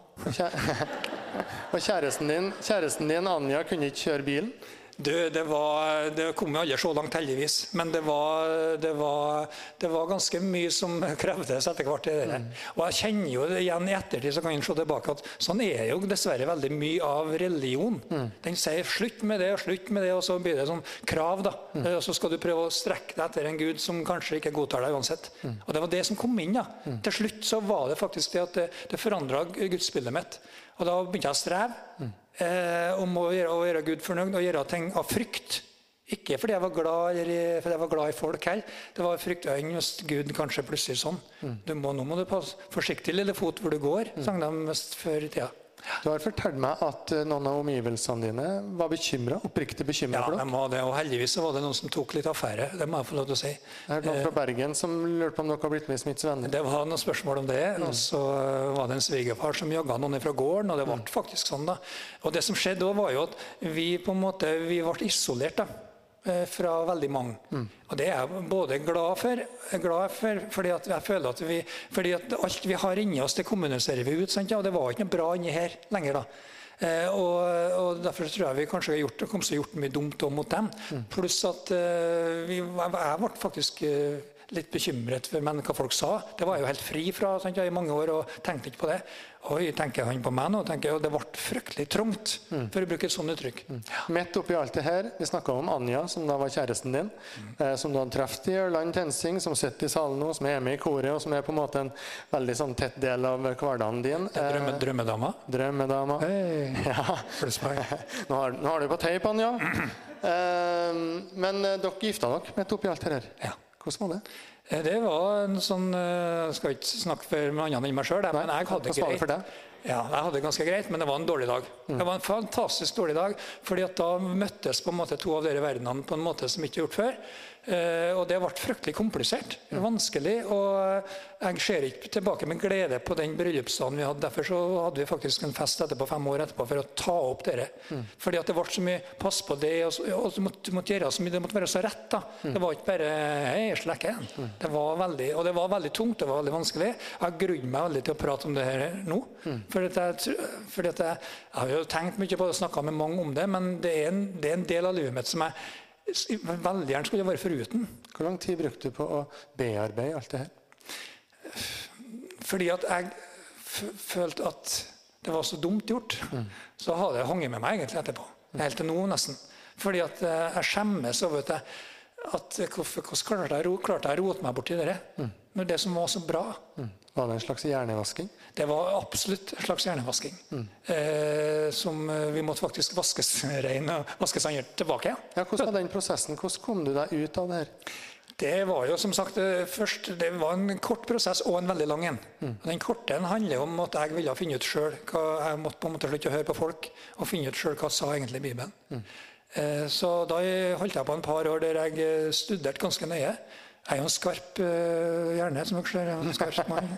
Og kjæresten din, kjæresten din, Anja, kunne ikke kjøre bilen? Du, det, var, det kom jo aldri så langt, heldigvis. Men det var, det, var, det var ganske mye som krevdes etter hvert. i det. Og jeg kjenner jo det igjen i ettertid så kan jeg se tilbake at sånn er jo dessverre veldig mye av religion. Den sier 'slutt med det' og 'slutt med det', og så blir det sånn krav. da. Og så skal du prøve å strekke deg etter en gud som kanskje ikke godtar deg uansett. Og det var det som kom inn. da. Til slutt så var det faktisk det at det, det forandra gudsbildet mitt. Og da begynte jeg å streve eh, om å gjøre, å gjøre Gud fornøyd og gjøre ting av frykt. Ikke fordi jeg var glad, eller fordi jeg var glad i folk heller. Det var frykt enn hvis Gud kanskje plutselig sånn. Du må, nå må du passe forsiktig, lille fot, hvor du går, sang de før i tida. Du har fortalt meg at eh, noen av omgivelsene dine var bekymra, oppriktig bekymra Ja, for de dere. var det, og heldigvis var det noen som tok litt affære. Det må jeg få lov til å si. Jeg hørte noen fra Bergen som lurte på om dere har blitt med i Smiths venner. Det var noen spørsmål om det. Og så var det en svigerfar som jaga noen fra gården, og det ble faktisk sånn. da. Og det som skjedde da, var jo at vi på en måte, vi ble isolert da, eh, fra veldig mange. Og det er jeg både glad for, glad for fordi at jeg føler at vi, fordi at alt vi har inni oss, det kommuniserer vi ut. Sant? Ja, og det var ikke noe bra inni her lenger da. Eh, og, og Derfor tror jeg vi kanskje har gjort, kom til å gjort mye dumt mot dem. Pluss at eh, vi, jeg ble faktisk eh, litt bekymret for men hva folk sa. Det var jeg jo helt fri fra sant, i mange år og tenkte ikke på det. Oi, tenker han på meg nå? tenker jeg, og Det ble fryktelig trangt, for å bruke et sånt uttrykk. Midt oppi alt det her, vi snakka om Anja, som da var kjæresten din, eh, som du hadde truffet i Ørland Tensing, som sitter i salen nå, som er med i koret, og som er på en måte en veldig sånn tett del av hverdagen din. Drømme, Eh, drømmedama. Drømmedama. Hey. Ja. Nå har, nå har du på teip, Anja. Eh, men eh, dere gifta dere midt oppi alt det her. Ja. Hvordan var det? Eh, Det var en sånn eh, Jeg skal ikke snakke for andre enn meg sjøl, men jeg hadde det greit. Ja, jeg hadde det ganske greit, men det var en dårlig dag. Det var en fantastisk dårlig dag, fordi at da møttes på en måte to av dere verdenene på en måte som ikke er gjort før. Eh, og det ble fryktelig komplisert. Vanskelig. Og jeg ser ikke tilbake med glede på den bryllupsdagen vi hadde. Derfor så hadde vi faktisk en fest etterpå, fem år etterpå for å ta opp dere. Fordi at det ble så mye pass på det, og, og du måtte, måtte gjøre så mye, det måtte være så rett. da. Det var ikke bare hei, slekke. Det var veldig, og det var veldig tungt, det var veldig vanskelig. Jeg grudde meg veldig til å prate om det her nå. Fordi at dette, jeg, har jo tenkt mye på det og snakka med mange om det, men det er, en, det er en del av livet mitt som jeg veldig gjerne skulle vært foruten. Hvor lang tid brukte du på å bearbeide alt det her? Fordi at jeg følte at det var så dumt gjort. Så har det hengt med meg egentlig etterpå. Helt til nå, nesten. Fordi at eh, jeg skjemmes over at, jeg, at hvorfor, hvordan klarte jeg, å rote meg borti det? Når det som var så bra. Var det en slags hjernevasking? Det var absolutt en slags hjernevasking. Eh, som eh, vi måtte faktisk vaskes rein og vaskes andre tilbake. Ja, hvordan var den prosessen? Hvordan kom du deg ut av det her? Det var jo som sagt eh, først, det var en kort prosess og en veldig lang en. Mm. Den korte en handler om at jeg ville finne ut sjøl Jeg måtte på en måte slutte å høre på folk og finne ut sjøl hva sa egentlig Bibelen. Eh, Så da holdt jeg på en par år der jeg studerte ganske nøye. Jeg er jo en skarp uh, hjerne, som dere ser. Jeg er en skarp mann.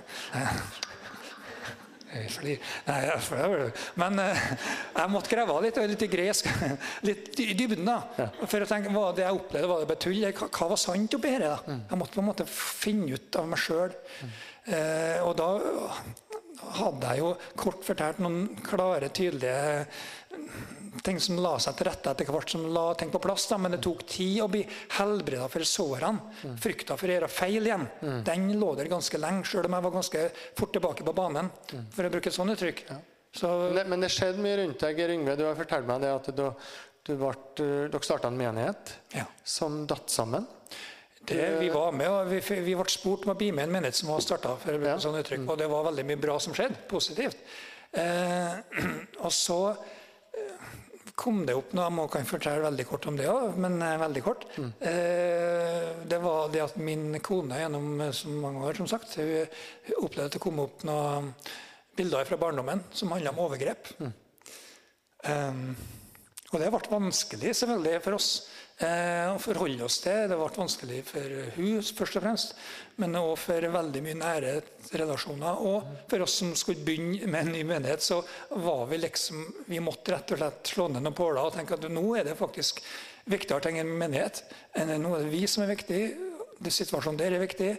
Jeg flir. Nei, jeg flir- Men uh, jeg måtte grave litt, og litt i gresk. Litt i dybden, da. For å tenke, hva det jeg opplevde, var det bare tull? Hva, hva var sant oppi dette? da? Jeg måtte på en måte finne ut av meg sjøl. Uh, og da hadde jeg jo kort fortalt noen klare, tydelige ting som la seg til rette etter hvert som la ting på plass. Da. Men det tok tid å bli helbreda for sårene. Frykta for å gjøre feil igjen. Den lå der ganske lenge, sjøl om jeg var ganske fort tilbake på banen. For å bruke et sånt uttrykk. Så, Men det, men det skjedde mye rundt deg, Geir Yngve. Du har fortalt meg det at du, du ble, dere starta en menighet ja. som datt sammen. Det, vi var med, og vi, vi ble spurt om å bli med en menighet som var starta. Ja. Sånn uttrykk, og det var veldig mye bra som skjedde. Positivt. Eh, og så eh, kom det opp noe, jeg må kan fortelle veldig kort om det òg, men eh, veldig kort. Eh, det var det at min kone gjennom eh, så mange år, som sagt, hun, opplevde at det kom opp noen bilder fra barndommen som handla om overgrep. Eh, og det ble vanskelig selvfølgelig for oss eh, å forholde oss til. Det ble vanskelig for hun først og fremst, men òg for veldig mye nære relasjoner. Og for oss som skulle begynne med en ny menighet, så var vi liksom Vi måtte rett og slett slå ned noen påler og tenke at nå er det faktisk viktigere ting enn menighet. Nå er det vi som er viktig. Det Situasjonen der er viktig.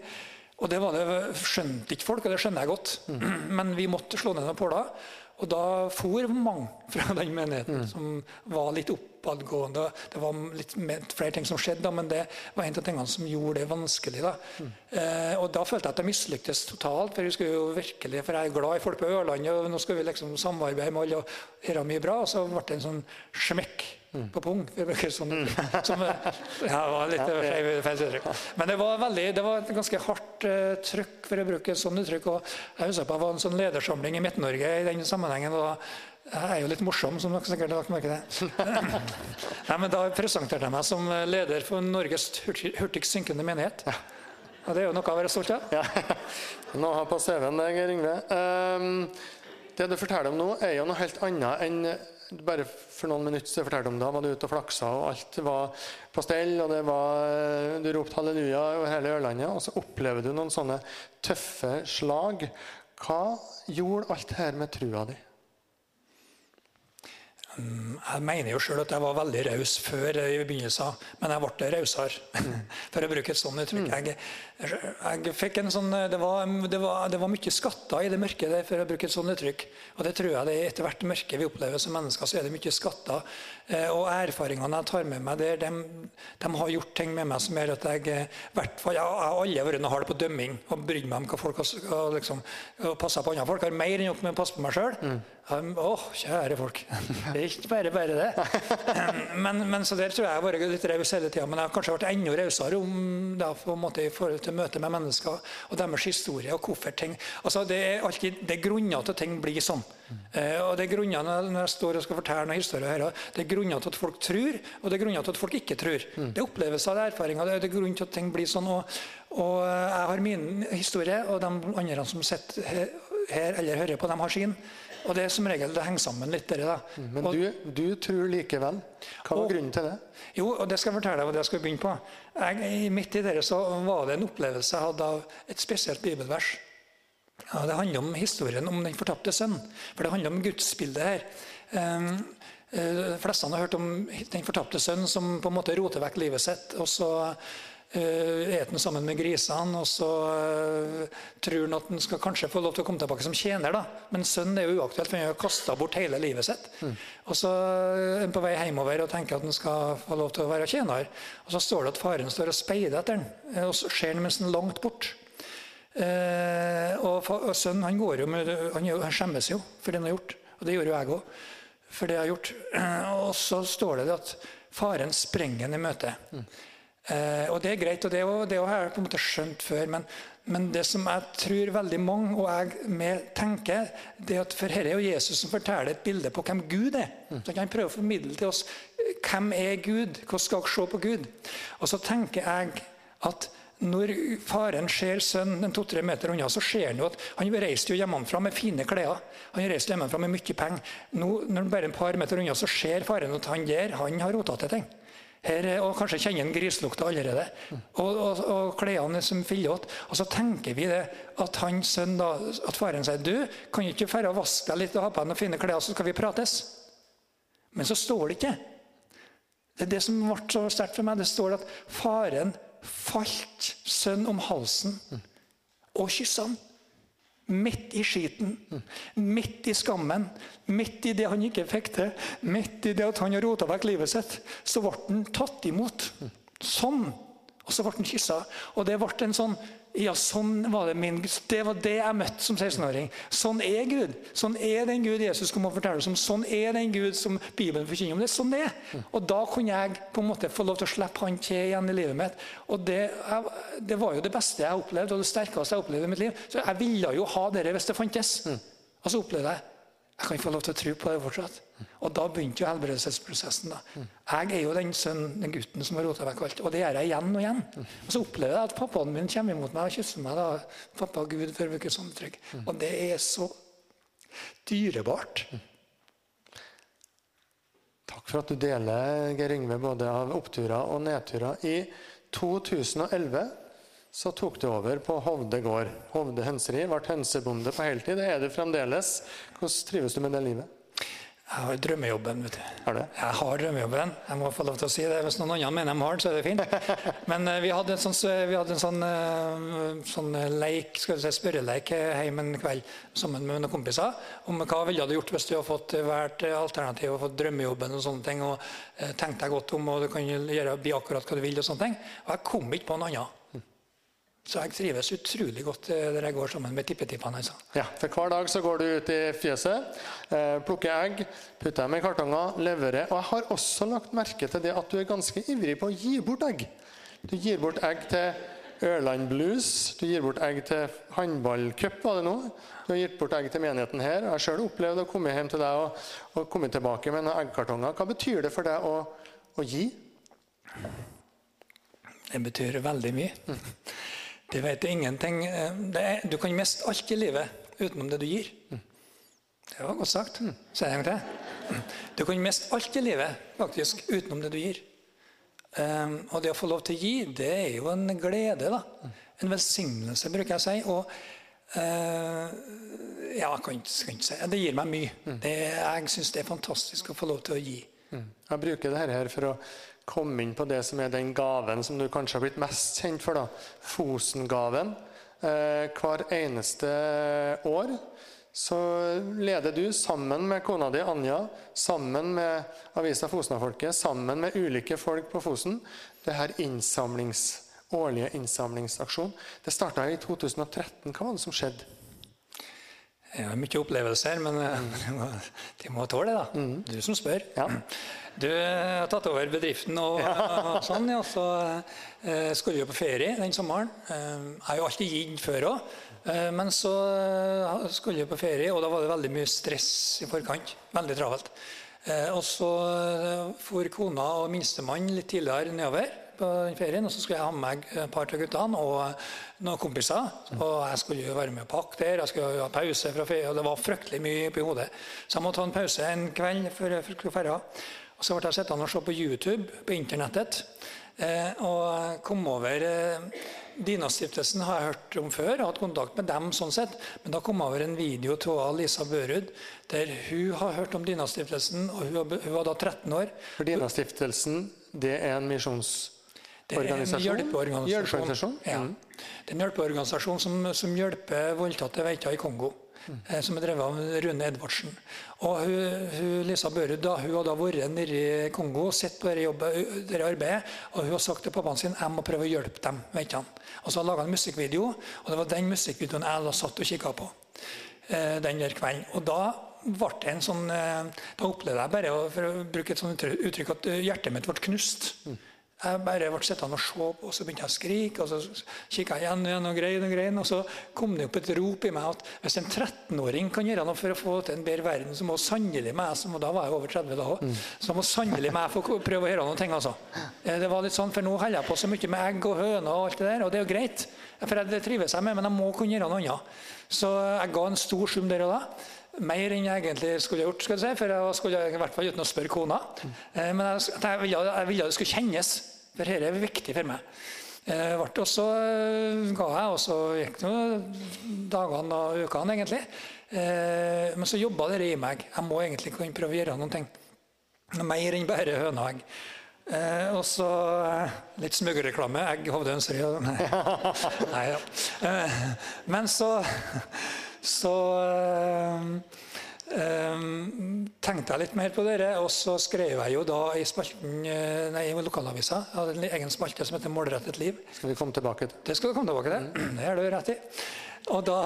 Og det var det, skjønte ikke folk, og det skjønner jeg godt. Men vi måtte slå ned noen påler. Og da for mange fra den menigheten som var litt oppadgående. Det var litt flere ting som skjedde, da, men det var en av tingene som gjorde det vanskelig. Da. Eh, og da følte jeg at jeg mislyktes totalt. For, virkelig, for jeg er glad i folk på Ørlandet, og nå skal vi liksom samarbeide med alle og gjøre mye bra. Og så ble det en sånn smekk på pung. Det virker sånn. Som, ja, var litt feil feil uttrykk. Men det var, veldig, det var et ganske hardt uh, trykk, for å bruke et sånt uttrykk. Og jeg husker på det var en sånn ledersamling i Midt-Norge i den sammenhengen. og da jeg er jo litt morsom, som dere sikkert har lagt merke til. Nei, men Da presenterte jeg meg som leder for Norges hurtig- hurtigst synkende menighet. Og Det er jo noe å være stolt av. Ja. Nå har på CV-en det, Geir Yngve. Um, det du forteller om nå, er jo noe helt annet enn bare for noen minutter så fortalte om da var du ute og flaksa, og alt var på stell, og det var, du ropte halleluja over hele Ørlandet, og så opplever du noen sånne tøffe slag. Hva gjorde alt her med trua di? Jeg mener jo sjøl at jeg var veldig raus før i begynnelsen, men jeg ble rausere. For å bruke et sånt uttrykk. Jeg, jeg fikk en sånn, det var, det, var, det var mye skatter i det mørket der, for å bruke et sånt uttrykk. Og det tror jeg det er etter hvert mørke vi opplever som mennesker, så er det mye skatter. Eh, Og erfaringene jeg tar med meg der, de, de har gjort ting med meg som gjør at jeg eh, hvert fall, Jeg har aldri vært noe hard på dømming og brydd meg om hva folk har har liksom, og passet på andre folk. Jeg har mer enn nok med å passe på meg sjøl. Å, kjære folk. Det er ikke bare bare det. Men, men så der tror jeg jeg har vært litt raus hele tida. Men jeg har kanskje vært enda rausere om det på en måte, i forhold til møtet med mennesker og deres historie og hvorfor ting altså Det er alltid det er grunner til at ting blir sånn. Eh, og det er grunner når når jeg står og skal fortelle noen historier her, det er grunner til at folk tror, og det er grunner til at folk ikke tror. Det er opplevelser, er erfaringer, det er- grunn til at ting blir sånn. Og, og jeg har min historie, og de andre som sitter her eller hører på, de har sin. Og det er som regel det henger sammen litt. Dere, da. Men Og- du, du tror likevel. Hva var Og- grunnen til det? jo, og det skal jeg fortelle deg hva jeg skal begynne på. Jeg, midt i det så var det en opplevelse jeg hadde av et spesielt bibelvers. Ja, det handler om historien om den fortapte sønn. For det handler om gudsbildet her. Um, De fleste har hørt om den fortapte sønn som på en måte roter vekk livet sitt. og så uh, et den sammen med grisene. Og så uh, tror han at han skal kanskje få lov til å komme tilbake som tjener. da. Men sønnen er jo uaktuelt, for han har kasta bort hele livet sitt. Mm. Og så er han på vei hjemover og tenker at han skal få lov til å være tjener. Og så står det at faren står og speider etter han, og så ser han mens han langt bort. Eh, og, og, sønnen han går jo med, han, han, skjemmes jo for det han har gjort. Og det gjorde jo jeg òg. For det jeg har gjort. Og så står det at faren sprenger ham i møte. Mm. Eh, og det er greit, og det, det har jeg på en måte skjønt før. Men, men, det som jeg tror veldig mange og jeg med tenker, det er at for dette er jo Jesus som forteller et bilde på hvem Gud er. Mm. Så han prøver å formidle til oss hvem er Gud, hvordan skal dere se på Gud? Og så tenker jeg at når faren ser sønnen en to-tre meter unna, så ser han jo at han reiste jo hjemmefra med fine klær. Han reiste hjemmefra med mye penger. Nå, når han bare er et par meter unna, så ser faren at han der han har rota til ting. Her, og Kanskje kjenner han grislukta allerede. Og, og, og klærne som fillete. Og så tenker vi det at han sønn da, at faren sier du, kan ikke dra og vaske deg litt og ha på deg noen fine klær, så skal vi prates. Men så står det ikke. Det er det som ble så sterkt for meg. Det står at faren falt sønn om halsen og kyssa han. Midt i skiten, midt i skammen, midt i det han ikke fikk til, midt i det at han har rota vekk livet sitt, så ble han tatt imot. Sånn. Og så ble han kyssa. Og det ble en sånn ja, sånn var det min Gud. Det var det jeg møtte som 16-åring. Sånn er Gud. Sånn er den Gud Jesus kom og fortalte oss om. Sånn er den Gud som Bibelen forkynner om. Det sånn det Og da kunne jeg på en måte få lov til å slippe han til igjen i livet mitt. Og det, det var jo det beste jeg opplevde, og det sterkeste jeg opplevde i mitt liv. Så jeg ville jo ha det hvis det fantes. Og så opplevde jeg jeg kan ikke få lov til å tro på det fortsatt. Og da begynte jo helbredelsesprosessen. da. Jeg er jo den sønnen, den gutten som har rota vekk alt. Og det gjør jeg igjen og igjen. Og så opplever jeg at pappaen min kommer imot meg og kysser meg. da, Pappa Gud, for bruke sånne trygg. Og det er så dyrebart. Takk for at du deler, Geir Yngve, både av oppturer og nedturer. I 2011 så tok du over på Hovde gård. Hovde hønseri. Ble hønsebonde på heltid. Det er du fremdeles. Hvordan trives du med det livet? Jeg har drømmejobben. vet du. Har du? Jeg har drømmejobben. Jeg må få lov til å si det. Hvis noen andre mener de har den, så er det fint. Men uh, vi hadde en sånn, hadde en sånn, uh, sånn leik, skal du si, spørreleik hjemme en kveld sammen med noen kompiser om hva ville du gjort hvis du hadde fått hvert alternativ og fått drømmejobben og sånne ting. og uh, Tenk deg godt om, og du kan gjøre, bli akkurat hva du vil. Og sånne ting. Og jeg kom ikke på noe annet. Så jeg trives utrolig godt eh, der jeg går sammen med tippetippene. Altså. Ja, for Hver dag så går du ut i fjøset, eh, plukker egg, putter dem i kartonger, leverer. Og jeg har også lagt merke til det at du er ganske ivrig på å gi bort egg. Du gir bort egg til Ørland Blues, du gir bort egg til håndballcup, var det nå? Du har gitt bort egg til menigheten her. Jeg har sjøl opplevd å komme hjem til deg og, og komme tilbake med noen eggkartonger. Hva betyr det for deg å, å gi? Det betyr veldig mye. Mm. Det vet ingenting. Eh, er, du kan miste alt i livet utenom det du gir. Det var godt sagt. Si det en gang til. Du kan miste alt i livet faktisk utenom det du gir. Um, og det å få lov til å gi, det er jo en glede. da. En velsignelse, bruker jeg å si. Og uh, ja, jeg kan, kan ikke si Det gir meg mye. Det, jeg syns det er fantastisk å få lov til å gi. Jeg bruker dette her for å komme inn på det som er den gaven som du kanskje har blitt mest kjent for. da, Fosen-gaven. Eh, hver eneste år så leder du sammen med kona di Anja, sammen med Avisa Fosna-folket, sammen med ulike folk på Fosen, det her innsamlings, årlige innsamlingsaksjon. Det starta i 2013. Hva var det som skjedde? Jeg har mye opplevelser, men eh, de må tåle det. da. Mm. Du som spør. Ja. Du har tatt over bedriften og, og sånn, ja. Så eh, skulle vi på ferie den sommeren. Eh, jeg har jo alltid gitt før òg. Eh, men så skulle vi på ferie, og da var det veldig mye stress i forkant. Veldig travelt. Eh, og så for kona og minstemann litt tidligere nedover på den ferien, og så skulle jeg ha med meg et par av guttene og noen kompiser. Og jeg skulle jo være med og pakke der, jeg skulle ha pause fra ferie, og det var fryktelig mye oppi hodet. Så jeg måtte ta en pause en kveld før jeg skulle dra. Og så ble jeg sittende og se på YouTube på internettet. Eh, og kom over eh, Dina-stiftelsen har jeg hørt om før. Har hatt kontakt med dem sånn sett. Men da kom jeg over en video av Lisa Børud der hun har hørt om Dina-stiftelsen. Og hun, var da 13 år. For Dina-stiftelsen, det er en misjons... Det er en hjelpeorganisasjon. Ja. Mm. Det er en hjelpeorganisasjon som, som hjelper voldtatte veiter i Kongo. Mm. Som er drevet av Rune Edvardsen. Og hun, hun, Lisa Børud da, hun har da vært nede i Kongo og sett på dette, jobbet, dette arbeidet. Og hun har sagt til pappaen sin jeg må prøve å hjelpe dem. Vet han. Og så har hun laga en musikkvideo, og det var den musikkvideoen jeg da satt og kikka på eh, den der kvelden. Og da ble det en sånn eh, Da opplevde jeg bare, for å bruke et sånt uttrykk- at eh, hjertet mitt ble knust. Jeg bare ble sittende og se på, og så begynte jeg å skrike. og Så kikka jeg igjen, igjen og grein og grein, og så kom det opp et rop i meg at hvis en 13-åring kan gjøre noe for å få til en bedre verden, så må sannelig meg, som da var jeg over 30 da òg, så må sannelig meg få prøve å gjøre noen ting. altså. Eh, Det var litt sånn, For nå holder jeg på så mye med egg og høner og alt det der, og det er jo greit. For jeg- det trives jeg med, men jeg må kunne gjøre noe annet. Så jeg ga en stor sum der og da. Mer enn jeg egentlig skulle gjort, skal jeg si, for jeg skulle i hvert fall uten å spørre kona. Eh, Men jeg, jeg, ville, jeg ville det skulle kjennes, for dette er viktig for meg. Eh, også eh, ga jeg, og så gikk det jo dagene og ukene, egentlig. Eh, Men så jobba det i meg. Jeg må egentlig kunne prøve å gjøre noen ting. Noe Mer enn bare høneegg. Eh, og så eh, litt smuglerreklame. Egg, Hovde og- Nei, Nei ja. Men så så tenkte jeg litt mer på dere, og så skrev jeg jo da i spalten, eh, nei, i lokalavisa jeg hadde en egen spalte som heter 'Målrettet liv'. Skal vi komme tilbake til. Det skal du komme tilbake til. Det har du rett i. Og da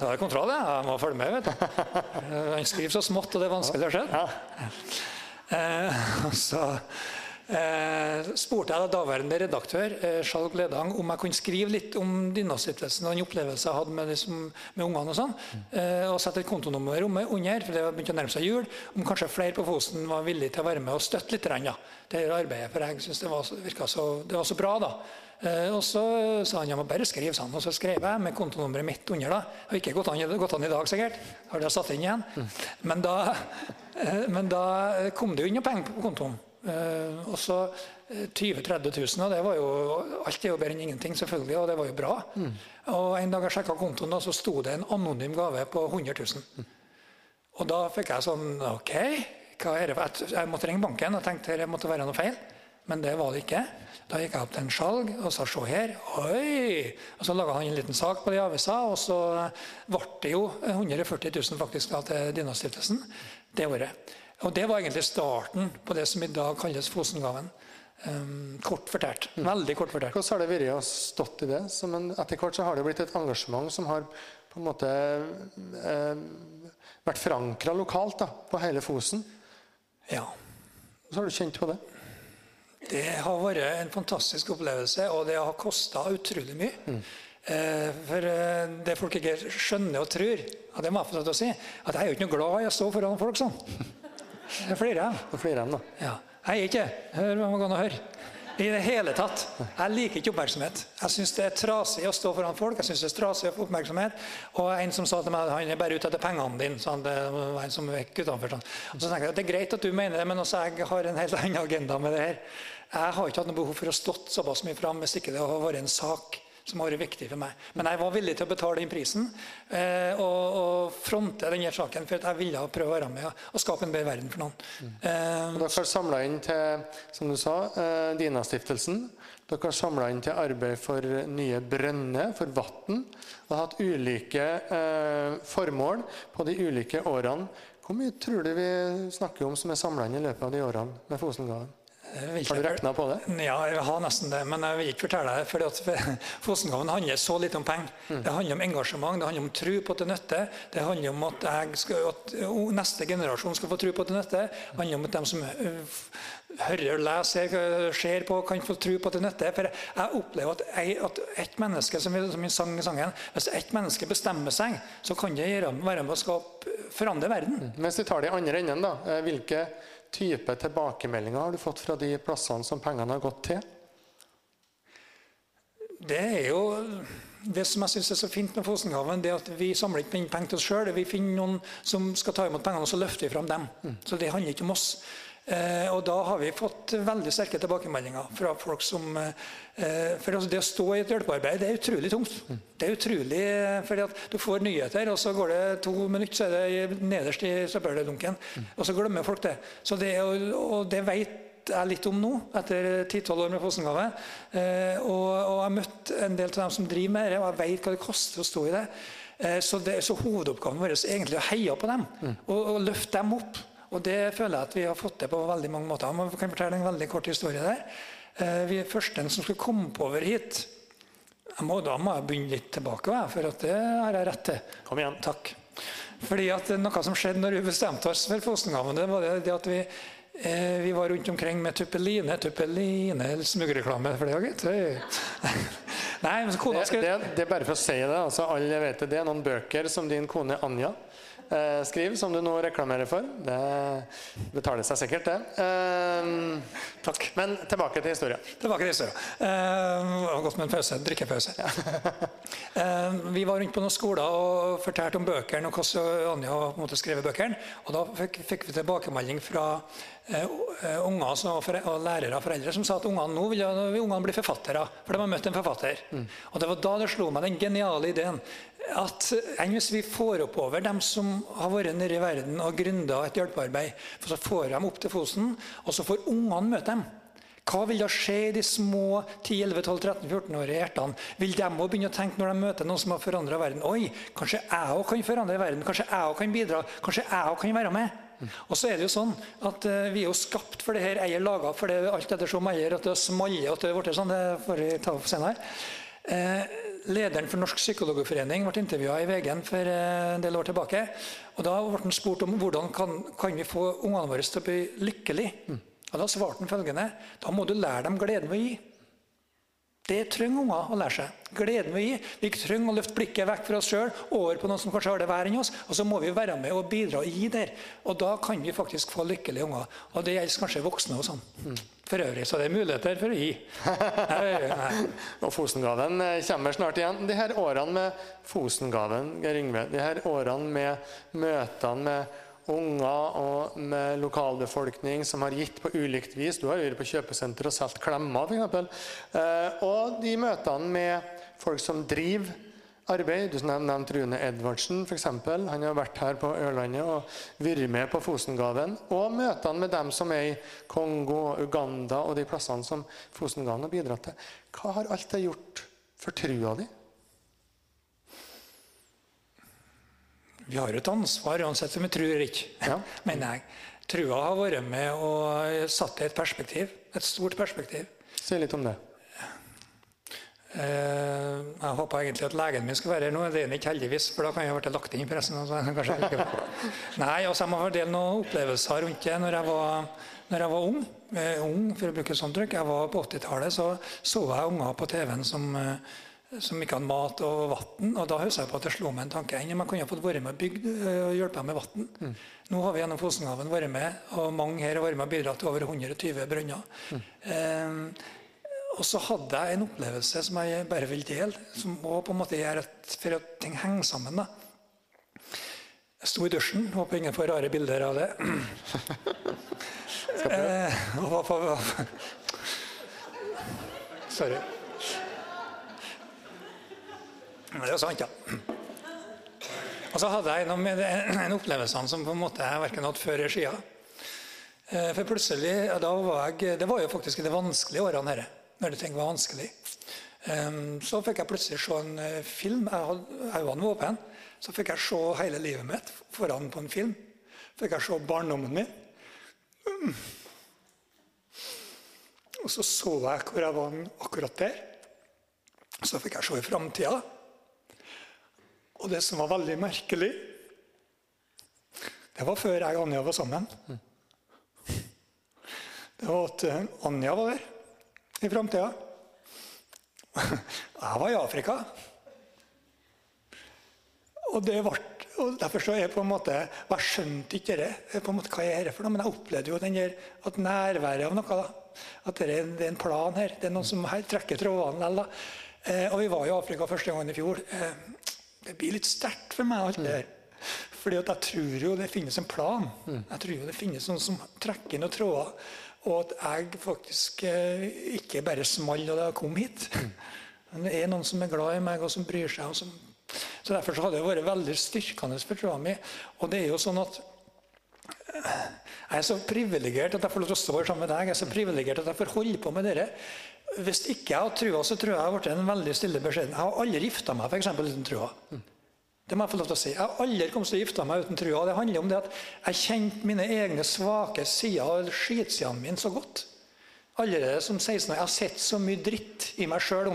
da har jeg kontroll, ja. jeg må følge med. vet du. Han skriver så smått, og det er vanskelig å se. Eh, og så eh, spurte jeg da daværende redaktør eh, Skjalg Ledang om jeg kunne skrive litt om Dynastiftelsen og den opplevelsen jeg hadde med, liksom, med ungene. og sånn, eh, og sette et kontonummer om- under, for det begynte å nærme seg jul. Om kanskje flere på Fosen var villige til å være med og støtte litt. Ja, det arbeidet, For jeg syntes det, var så- det var så bra. da. Eh, og så sa han ja, må bare skrive sånn. Og så skrev jeg med kontonummeret mitt under. da. Har ikke gått an, gått an i dag, sikkert. Har det satt inn igjen. Men, da, eh, men da kom det jo inn noe penger på kontoen. Eh, og så eh, 20 000-30 000, og det var jo, alt er jo bedre enn ingenting, selvfølgelig, og det var jo bra. Og En dag jeg sjekka kontoen, og så sto det en anonym gave på 100 000. Og da fikk jeg sånn OK, hva er det for? Jeg- Jeg måtte ringe banken og tenkte det måtte være noe feil. Men det var det ikke. Da gikk jeg opp til en skjalg og sa se her. Oi! Og Så laga han en liten sak på de avisa, og så ble det jo 140 000 faktisk da, til Dynastiftelsen det året. Og det var egentlig starten på det som i dag kalles Fosengaven. Um, kort fortalt. Veldig kort fortalt. Hvordan har det vært å stått i det? Som en, etter hvert så har det blitt et engasjement som har på en måte eh, vært forankra lokalt da, på hele Fosen. Ja. Hvordan har du kjent på det? Det har vært en fantastisk opplevelse, og det har kosta utrolig mye. Eh, for eh, det folk ikke skjønner og tror, og det må jeg få lov til å si, at jeg er jo ikke noe glad i å stå foran folk sånn. Det er flere av dem. flere enn da. Ja. Jeg er ikke Hør man kan høre. I det hele tatt. Jeg liker ikke oppmerksomhet. Jeg syns det er trasig å stå foran folk. Jeg synes det er trasig å få oppmerksomhet. Og en som sa til meg han er bare ute etter pengene dine. Sånn, det var en som gikk utenfor, sånn. Og så tenker jeg at det er greit at du mener det, men også jeg har en helt annen agenda med det her. Jeg har ikke hatt noe behov for å stått såpass mye fram hvis ikke det har vært en sak som har vært viktig for meg. Men jeg var villig til å betale den prisen eh, og, og fronte denne saken for at jeg ville prøve å være med og, skape en bedre verden for noen. Eh, dere har samla inn til som du sa, eh, Dina-stiftelsen. Dere har samla inn til arbeid for nye brønner, for vann. Og har hatt ulike eh, formål på de ulike årene. Hvor mye tror du vi snakker om som er samla inn i løpet av de årene med Fosengaven? Jeg Har du regna på det? Ja, jeg har nesten det, men jeg vil ikke fortelle det. For Fosengaven handler så litt om penger. Det handler om engasjement, det handler om tro på at det nytter. Det handler om at, skal, at neste generasjon skal få tro på at det nytter. Det handler om at de som hører hører, leser, ser på, kan få tro på at det nytter. For jeg opplever at, jeg, at et menneske, som vi, som vi sang i sangen, hvis ett menneske bestemmer seg, så kan det være med å skape, forandre verden. Mens vi tar det i andre enden, da. eh, Hvilke type tilbakemeldinger har du fått fra de plassene som pengene har gått til? Det er jo det som jeg synes er så fint med Fosengaven, det er at vi samler ikke inn penger til oss sjøl. Vi finner noen som skal ta imot pengene, og så løfter vi fram dem. Så det handler ikke om oss. Eh, og da har vi fått veldig sterke tilbakemeldinger fra folk som eh, For altså, det å stå i et hjelpearbeid, det er utrolig tungt. Det er utrolig, eh, fordi at Du får nyheter, og så går det to minutter, så er det nederst i søppeldunken. Og så glemmer folk det. Så det, er og det vet jeg litt om nå, etter 10-12 år med Fossengave. Eh, og, og jeg har møtt en del av dem som driver med det, og jeg vet hva det koster å stå i det. Eh, så, det, så hovedoppgaven vår er egentlig å heie på dem og, og løfte dem opp. Og det føler jeg at vi har fått til på veldig mange måter. Man kan fortelle en veldig kort historie der. Eh, vi er første som skulle komme på over hit. Jeg må, da må jeg begynne litt tilbake, for at det har jeg rett til. Kom igjen. Takk. Fordi at Noe som skjedde når vi bestemte oss for Fosengaven, det var det at vi, eh, vi var rundt omkring med Tuppeline Tuppeline smugreklame for det, gitt. Nei, men kona kona Det, det, det er bare for å si det. altså alle vet det. Det er noen bøker som din kone Anja eh, skriv, som du nå reklamerer for. Det betaler seg sikkert, det. Eh, takk. Men tilbake til historien. Tilbake til historien. Eh, det var godt med en pause. Drikkepause. Eh, vi var rundt på noen skoler og fortalte om bøkene og hvordan Anja måtte en skrevet bøkene. Og da fikk, fikk vi tilbakemelding fra eh, eh, unger som, og, lærere og foreldre som sa at ungene nå vil, ungene bli forfattere. For de har møtt en forfatter. Og det var da det slo meg den geniale ideen at enn hvis vi får oppover dem som har vært nede i verden og gründa et hjelpearbeid, for så får de opp til Fosen, og så får ungene møte dem. Hva vil da skje i de små 10-11-12-13-14-årige hjertene? Vil de også begynne å tenke når de møter noen som har forandra verden? Oi, kanskje jeg òg kan forandre verden? Kanskje jeg òg kan bidra? Kanskje jeg òg kan være med? Og så er det jo sånn at uh, Vi er jo skapt for det her eier laga for det alt ettersom eier at det smaller at det er blitt sånn. Det får vi ta opp senere. Eh, lederen for Norsk Psykologforening ble intervjua i VG for eh, en del år tilbake. og Da ble han spurt om hvordan kan, kan vi få ungene våre til å bli lykkelige. Og Da svarte han følgende Da må du lære dem gleden ved å gi. Det trenger unger å lære seg. Gleden ved å gi. Vi trenger å løfte blikket vekk fra oss sjøl over på noen som kanskje har det verre enn oss. Og så må vi være med og bidra og gi der. Og da kan vi faktisk få lykkelige unger. Og det gjelder kanskje voksne og sånn. For øvrig så det er muligheter for å gi. Og Fosengaven eh, kommer snart igjen. De her årene med Fosengaven, Geir Yngve, de her årene med møtene med unger og med lokalbefolkning som har gitt på ulikt vis. Du har vært på kjøpesenter og solgt klemmer, f.eks. Eh, og de møtene med folk som driver arbeid. Du nevnte Rune Edvardsen, f.eks. Han har vært her på Ørlandet og vært med på Fosengaven. Og møtene med dem som er i Kongo, Uganda og de plassene som Fosengaven har bidratt til. Hva har alt det gjort for trua di? Vi har et ansvar uansett om vi tror eller ikke. Ja. mener jeg. Trua har vært med og satt i et perspektiv. Et stort perspektiv. Si litt om det. Eh, jeg håpa egentlig at legen min skulle være her nå. Det er han ikke heldigvis, for da kan jeg ha vært lagt inn i pressen. og så det kanskje ikke bra. Nei, altså Jeg må dele noen opplevelser rundt det. Når jeg var, når jeg var ung, eh, ung, for å bruke sånt trykk, jeg var på 80-tallet, så så jeg unger på TV-en som, eh, som ikke hadde mat og vann. Og da husker jeg på at det slo meg en tanke. Enn om jeg kunne fått være med og bygd og hjulpet med vann. Nå har vi gjennom Fosenhaven vært med, og mange her har vært med og bidratt til over 120 brønner. Eh, og så hadde jeg en opplevelse som jeg bare vil dele, som også på en måte gjør at for at ting henger sammen. da. Jeg sto i dusjen, håper ingen får rare bilder av det. Eh, og på, Sorry. Det er sant, ja. Og så hadde jeg en, av mine- en opplevelse som på en måte jeg verken hadde før eller siden. Eh, For plutselig, ja, da var jeg, Det var jo faktisk de vanskelige årene her, når ting var vanskelig. Så fikk jeg plutselig se en eh, film. Jeg hadde øynene var åpne. Så fikk jeg se hele livet mitt foran på en film. Fikk jeg se barndommen min. Mm. Og så så jeg hvor jeg var akkurat der. Så fikk jeg se i framtida. Og det som var veldig merkelig, det var før jeg og Anja var sammen. Det var at eh, Anja var der i framtida. Jeg var i Afrika. Og, det ble, og Derfor så er jeg på en måte Jeg skjønte ikke det. på en måte, hva er det for noe? Men jeg opplevde jo den der, at nærværet av noe. da, At det er, en, det er en plan her. Det er noen som her trekker trådene. likevel. Eh, og vi var i Afrika første gangen i fjor. Eh, det blir litt sterkt for meg, alt det her. Fordi at jeg tror jo det finnes en plan. Jeg tror jo det finnes noen som trekker noen tråder. Og at jeg faktisk eh, ikke bare small da jeg kom hit. Men det er noen som er glad i meg, og som bryr seg. Og som... Så Derfor så hadde det vært veldig styrkende for troa mi. Og det er jo sånn at Jeg er så privilegert at jeg får lov til å stå her sammen med deg. Jeg er så privilegert at jeg får holde på med dere. Hvis ikke jeg har trua, så tror jeg jeg hadde blitt en veldig stille beskjeden. Jeg har aldri gifta meg for eksempel, uten trua. Det må jeg få lov til å si. Jeg har aldri kommet til å gifte meg uten trua. Det handler om det at jeg kjente mine egne svake sider og skitsidene mine så godt. Allerede som 16 år, Jeg har sett så mye dritt i meg sjøl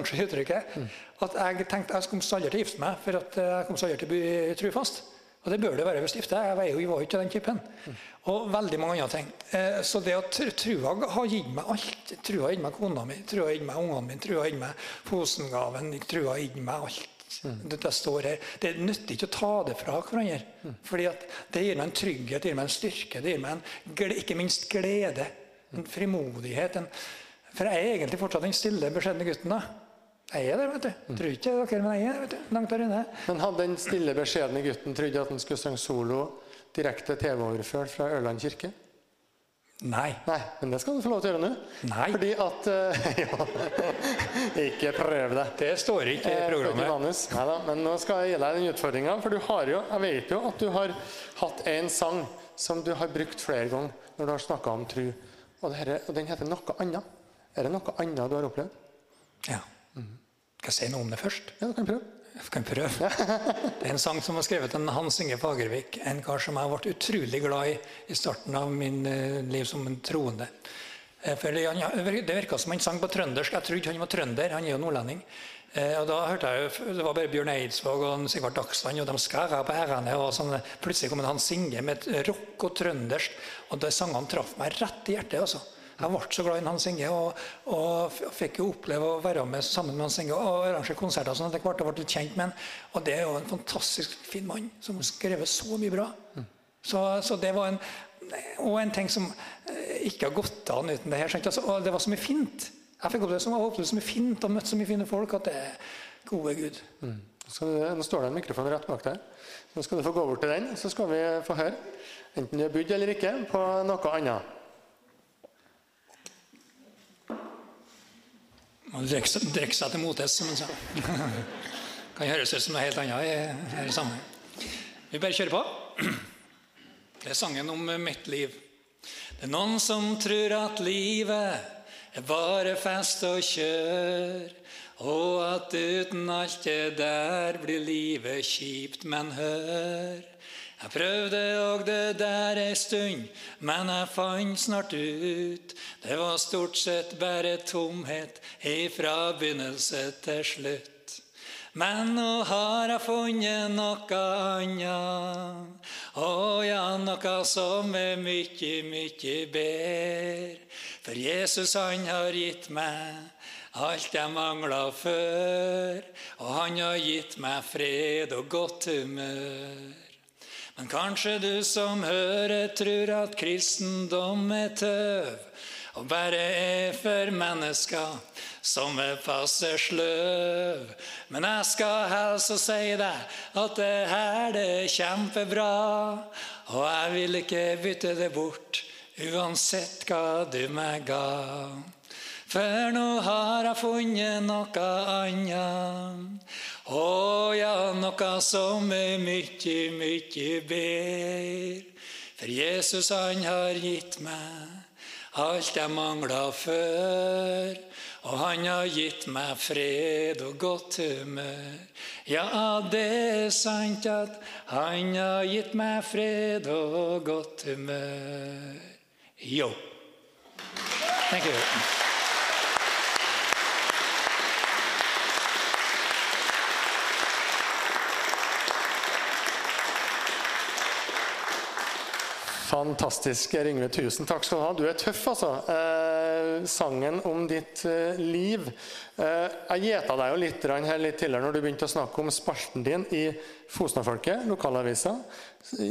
at jeg tenkte jeg kom aldri til å gifte meg, for at jeg kom aldri til å bli trufast. Og det bør det være hvis gifte. Jeg var jo, jeg var ikke den typen. Og veldig mange andre ting. Eh, Så det at trua har gitt meg alt. Trua har gitt meg kona mi, trua har gitt meg ungene mine, trua har gitt meg Fosengaven, trua har gitt meg alt. Det, det står her. Det nytter ikke å ta det fra hverandre. Fordi det gir meg en trygghet, det gir meg en styrke, det gir meg en, ikke minst glede. En frimodighet. En, for jeg er egentlig fortsatt den stille, beskjedne gutten. da. Jeg er det, vet du. Tror ikke dere, men jeg er vet du. Langt der inne. Men hadde den stille, beskjedne gutten trodd at han skulle synge solo direkte TV-overført fra Ørland kirke? Nei. Nei, men det skal du få lov til å gjøre nå. Nei. Fordi at uh, ja. Ikke prøv det. Det står ikke i Eh, programmet. Neida, men nå skal jeg gi deg den utfordringa. For du har jo, jeg vet jo at du har hatt en sang som du har brukt flere ganger når du har snakka om tru. Og, det her, og den heter noe annet. Er det noe annet du har opplevd? Ja. Skal jeg si noe om det først? Ja, du kan prøve. Jeg kan prøve. Det er en sang som var skrevet av Hans Inge Fagervik. En kar som jeg ble utrolig glad i i starten av min eh, liv som en troende. Eh, det, det virka som han sang på trøndersk. Jeg trodde han var trønder. Han er jo nordlending. Eh, Og da hørte jeg jo, Det var bare Bjørn Eidsvåg og Sigvard Dagsland, og de skæra på ærene. og sånn. Plutselig kom en Hans Inge med rock og trøndersk, og de sangene traff meg rett i hjertet. altså. Jeg ble så glad i Hans Inge, og, og fikk jo oppleve å være med sammen med Hans Inge og arrangere konserter. sånn at jeg ble litt kjent med han. Og det er jo en fantastisk fin mann som har skrevet så mye bra. Så, så det var en Og en ting som eh, ikke har gått an uten det her. Altså, og det var så mye fint. Jeg fikk oppleve så, oppleve så mye fint og møtt så mye fine folk at det er gode Gud. Så nå står det en mikrofon rett bak der. Nå skal du få gå bort til den, så skal vi få høre. Enten du er budd eller ikke, på noe annet. Man drikker seg- til motes, som han sa. kan høres ut som noe helt annet i sammen. Vi bare kjører på. Det er sangen om mitt liv. Det er noen som tror at livet er bare fest og kjør, og at uten alt det der blir livet kjipt, men hør. Jeg prøvde òg det der ei stund, men jeg fant snart ut det var stort sett bare tomhet ifra begynnelse til slutt. Men nå har jeg funnet noe annet. Å ja, noe som er mye, mye bedre. For Jesus han har gitt meg alt jeg mangla før. Og han har gitt meg fred og godt humør. Men kanskje du som hører tror at kristendom er tøv og bare er for mennesker som er passe sløv. Men jeg skal helst si deg at det her det er kjempebra, og jeg vil ikke bytte det bort uansett hva du meg ga. For nå har jeg funnet noe annet. Å ja, noe som er mye, mye bedre. For Jesus han har gitt meg alt jeg mangla før. Og han har gitt meg fred og godt humør. Ja, det er sant at han har gitt meg fred og godt humør. Jo. Thank you. Fantastisk, Ringve, Tusen takk skal du ha. Du er tøff, altså. Eh, sangen om ditt eh, liv. Eh, jeg gjeta deg jo litt, her litt tidligere når du begynte å snakke om spalten din i Fosnafolket, lokalavisa.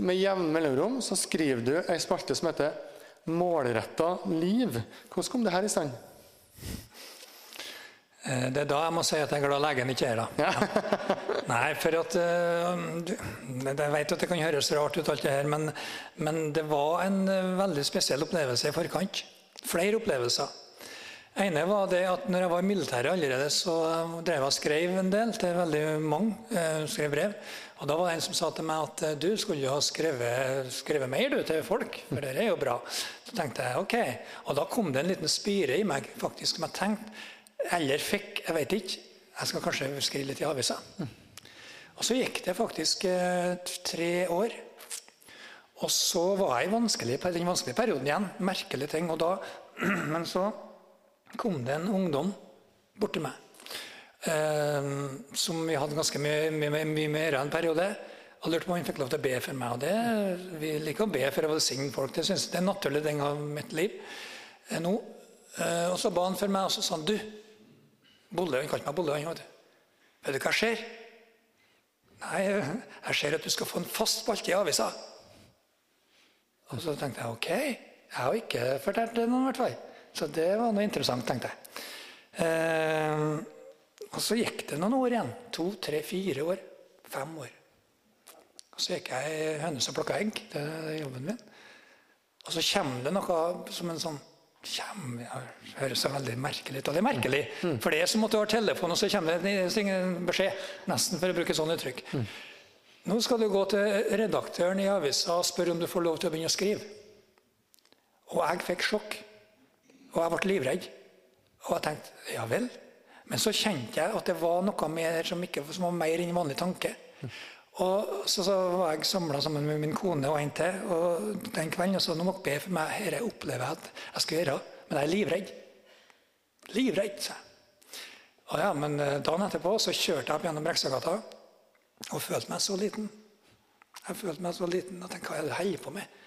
Med jevne mellomrom så skriver du ei spalte som heter 'Målretta liv'. Hvordan kom det her i stand? Eh, Det er da jeg må si at jeg er glad legen ikke er da. Nei, for at eh, Jeg vet at det kan høres rart ut, alt det her, men, men det var en eh, veldig spesiell opplevelse i forkant. Flere opplevelser. ene var det at når jeg var i militæret allerede, så drev jeg og skrev en del til veldig mange. skrev brev. Og da var det en som sa til meg at du skulle jo ha skrevet, skrevet mer du, til folk, for det er jo bra. Så tenkte jeg ok. Og da kom det en liten spire i meg faktisk som jeg tenkte eller fikk, jeg vet ikke. Jeg skal kanskje skrive litt i avisa. Og så gikk det faktisk eh, tre år. Og så var jeg i vanskelig, den vanskelige perioden igjen. Merkelige ting. Og da, men så kom det en ungdom bort til meg. Eh, som vi hadde ganske mye, mye, mye mer en periode. Og lurte på om han fikk lov til å be for meg. Og det, vi liker å be for å velsigne folk. Det synes jeg det er en naturlig ting av mitt liv eh, nå. Og så ba han for meg, og så sa han du Bolle, Han kalte meg Bolle. han, vet. Vet du hva skjer? Nei, jeg ser at du skal få en fast spalte i avisa. Og så tenkte jeg ok, jeg har ikke fortalt det noen i hvert fall. Så det var noe interessant, tenkte jeg. Eh, og så gikk det noen år igjen. To, tre, fire år. Fem år. Og så gikk jeg i hønes og plukka egg. Det er jobben min. Og så kommer det noe som en sånn kommer, det høres så veldig merkelig ut. Og det er merkelig. For det er som at du har telefon, og så kommer det en beskjed. Nesten for å bruke sånne uttrykk. Nå skal du gå til redaktøren i avisa og spørre om du får lov til å begynne å skrive. Og jeg fikk sjokk. Og jeg ble livredd. Og jeg tenkte ja vel. Men så kjente jeg at det var noe mer som, ikke, som var mer enn vanlig tanke. Og så, så var jeg samla sammen med min kone og en til og den kvelden og sa nå må dere be for meg. Dette opplever jeg at jeg skal gjøre, men jeg er livredd. Livredd, sa jeg. Og ja, men eh, Dagen etterpå så kjørte jeg opp gjennom Brekstadgata og følte meg så liten. Jeg følte meg så liten at tenkte hva er det du holder på med?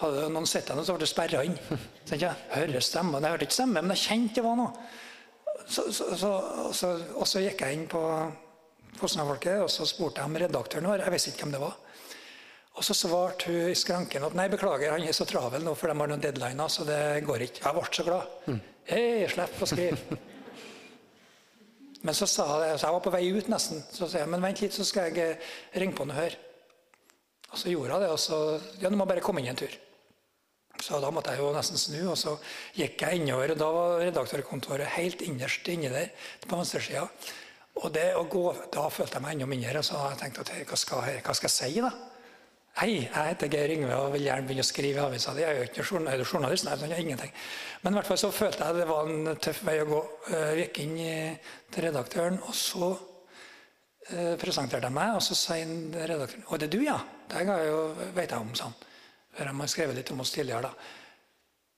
Hadde noen sett henne, så ble det sperra inn. Så jeg hører stemmen. Jeg hørte ikke stemme, men jeg kjente det var noe. Så, så, så, så, og så gikk jeg inn på Fosna-folket og så spurte jeg om redaktøren vår. Jeg visste ikke hvem det var. Og så svarte hun i skranken at nei, beklager, han er så travel nå, for de har noen deadliner, så det går ikke. Jeg ble så glad. Hei, slipp å skrive. Men så sa jeg, så jeg var på vei ut nesten. Så sa jeg men vent litt, så skal jeg eh, ringe på han og høre. Og så gjorde jeg det. og så, ja, Du må bare komme inn en tur. Så da måtte jeg jo nesten snu, og så gikk jeg innover. og Da var redaktørkontoret helt innerst inni der på venstresida. Og det å gå, da følte jeg meg enda mindre. Så jeg tenkte at hva skal, hva skal jeg si, da? Hei, jeg heter Geir Yngve og vil gjerne begynne å skrive i avisa. Jeg er jo ikke journalist, nei, sånn, jeg ingenting. Men i hvert fall så følte jeg det var en tøff vei å gå. Jeg gikk inn til redaktøren, og så eh, presenterte jeg meg. Og så sier redaktøren Å, det er du, ja? Det vet jeg om, sa han. For de har skrevet litt om oss tidligere. da.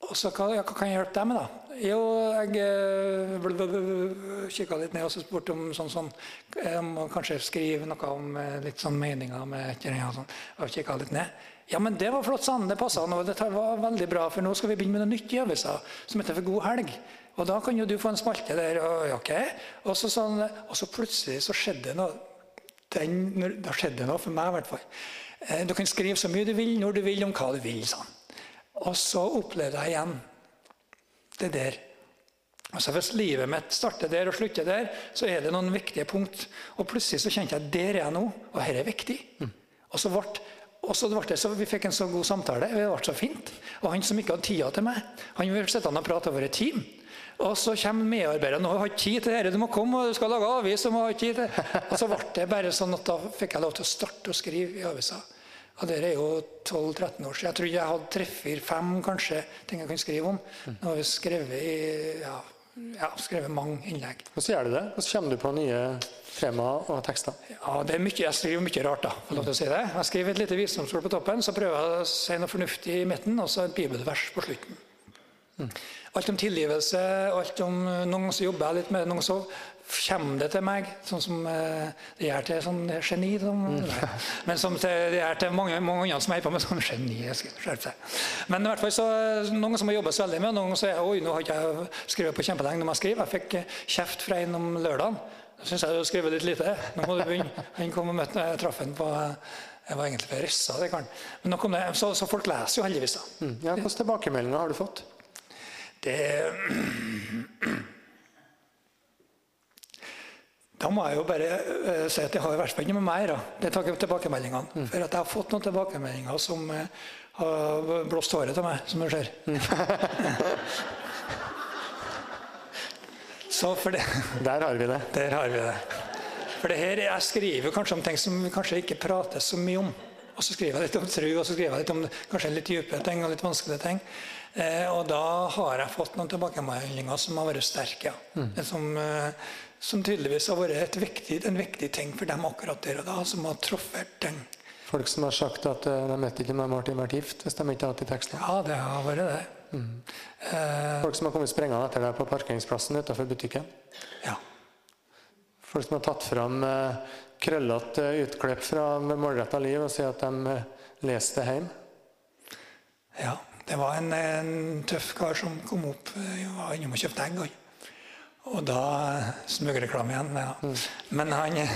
Og så hva, hva kan jeg hjelpe deg med, da? Jo, jeg kikka litt ned og så spurte om sånn sånn må kanskje skrive noe om eh, litt sånn meninger med kjerringa og sånn. Og kikka litt ned. Ja, men det var flott, sa han. Det passa. Det var veldig bra, for nå skal vi begynne med noe nytt øvelser som heter For god helg. Og da kan jo du få en spalte der. Og, ok. og, så, sånn, og så plutselig så skjedde det noe. Da skjedde det noe for meg, i hvert fall. Eh, du kan skrive så mye du vil, når du vil, om hva du vil, han. Og så opplevde jeg igjen det der. Altså Hvis livet mitt starter der og slutter der, så er det noen viktige punkt. Og plutselig så kjente jeg at der er jeg nå, og dette er viktig. Mm. Og så ble, og så ble det så, Vi fikk en så god samtale, det ble så fint. Og han som ikke hadde tida til meg, han ville sitte og prate over et team. Og så kommer medarbeideren og har ikke tid til dette. Du må komme, og du skal lage avis. Og, ha tid til. og så ble det bare sånn at da fikk jeg lov til å starte å skrive i avisa. Og Det er jo 12-13 år siden. Jeg tror jeg hadde tre-fire-fem kanskje ting jeg kan skrive om. Nå har vi skrevet, i, ja, ja, skrevet mange innlegg. Hvordan gjør du det? Hvordan kommer du på nye temaer og tekster? Ja, det er mye, Jeg skriver mye rart. da, for lov til å si det. Jeg skriver et lite visdomsord på toppen, så prøver jeg å si noe fornuftig i midten, og så et bibelvers på slutten. Mm. Alt om tilgivelse, alt om noen som jobber jeg litt med noen som kommer det til meg, sånn som eh, det gjør til sånn geni. Som, mm. Men som det gjør til mange, mange andre som er på med sånn geni. Men i hvert fall så noen som har jobba så veldig med noen som sier oi, nå har ikke jeg skrevet på kjempelenge. Når jeg skriver. Jeg fikk eh, kjeft fra en om lørdagen. Da syns jeg du har skrevet litt lite. Nå må du begynne. Han kom og møtte Jeg traff ham på jeg var egentlig på Rissa. det kan. Men nå kom det, så, så folk leser jo heldigvis. da. Mm. Ja, Hvilke tilbakemeldinger har du fått? Det må jeg jo bare uh, si at jeg har i hvert fall ikke med meg da. Det ikke tilbakemeldingene. Mm. For at jeg har fått noen tilbakemeldinger som uh, har blåst håret til meg, som du ser. Mm. Så for det, Der har vi det. der har vi det. For det her, Jeg skriver kanskje om ting som vi kanskje ikke prater så mye om. Og så skriver jeg litt om tru, og så skriver jeg litt om kanskje litt dypere ting og litt vanskelige ting. Eh, og da har jeg fått noen tilbakemeldinger som har vært sterke. Ja. Som, eh, som tydeligvis har vært viktig, en viktig ting for dem akkurat der og da, som har truffet ting. Folk som har sagt at eh, de vet ikke om de har vært gift hvis de ikke har hatt de tekstene. Ja, det har vært det. Eh, Folk som har kommet sprengende etter deg på parkeringsplassen utenfor butikken. ja. Folk som har tatt fram eh, krøllete utklipp fra Målretta liv og sier at de leste leser det hjemme. Ja, det var en, en tøff kar som kom opp eh, var innom og kjøpte egg. Og da smugreklame igjen. Ja. Men han, eh,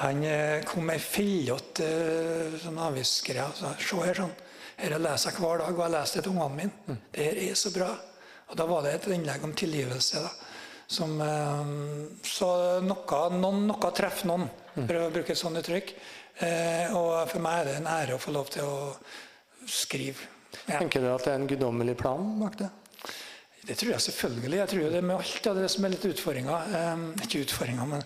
han eh, kom med ei fillete eh, sånn avisgreie. og sa, Se her, sånn. Her leser jeg hver dag, og jeg leser det til ungene mine. Det her er så bra. Og da var det et innlegg om tilgivelse. da. Som, eh, så noe, noen, noe treffer noen, for å bruke et sånt uttrykk. Eh, og for meg er det en ære å få lov til å skrive. Ja. Tenker du at det er en guddommelig plan bak det? Det tror jeg selvfølgelig. Jeg tror det det med alt det som er litt utfordringer. Eh, ikke utfordringer, men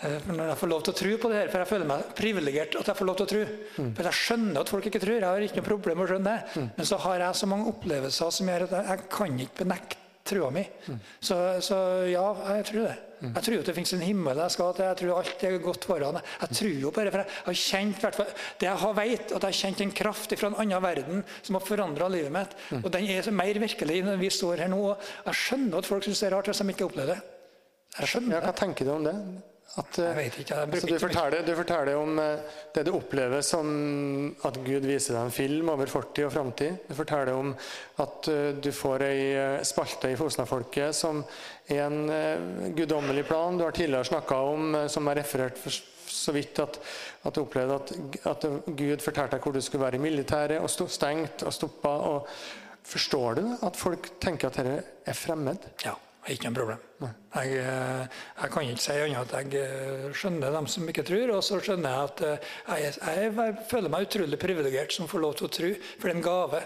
eh, når jeg får lov til å tro på det her, for jeg føler meg privilegert at jeg får lov til å tro. For jeg skjønner at folk ikke tror. Jeg har ikke noe problem med å skjønne det. Men så har jeg så mange opplevelser som gjør at jeg, jeg kan ikke benekte trua mi. Så, så ja, jeg tror det. Jeg tror at det finnes en himmel jeg skal til. Jeg tror alt er godt foran. Jeg tror jo bare, for jeg har kjent Det jeg har vet, at jeg har kjent en kraft fra en annen verden som har forandra livet mitt. Og den er mer virkelig når vi står her nå. Jeg skjønner at folk syns det er rart hvis de ikke opplever det. Jeg skjønner Ja, hva tenker du om det? At, eh, Jeg vet ikke. Jeg altså, du, forteller, du forteller om eh, det du opplever som at Gud viser deg en film over fortid og framtid. Du forteller om at eh, du får ei eh, spalte i Fosna-folket som er en eh, guddommelig plan. Du har tidligere snakka om, eh, som jeg refererte for så vidt, at, at du opplevde at, at Gud fortalte deg hvor du skulle være i militæret, og stod stengt og stoppa. Forstår du at folk tenker at dette er fremmed? Ja, er ikke noe problem. Jeg, eh, jeg kan ikke si annet at jeg eh, skjønner dem som ikke tror, og så skjønner jeg at eh, jeg, jeg, jeg føler meg utrolig privilegert som får lov til å tro, for det er en gave.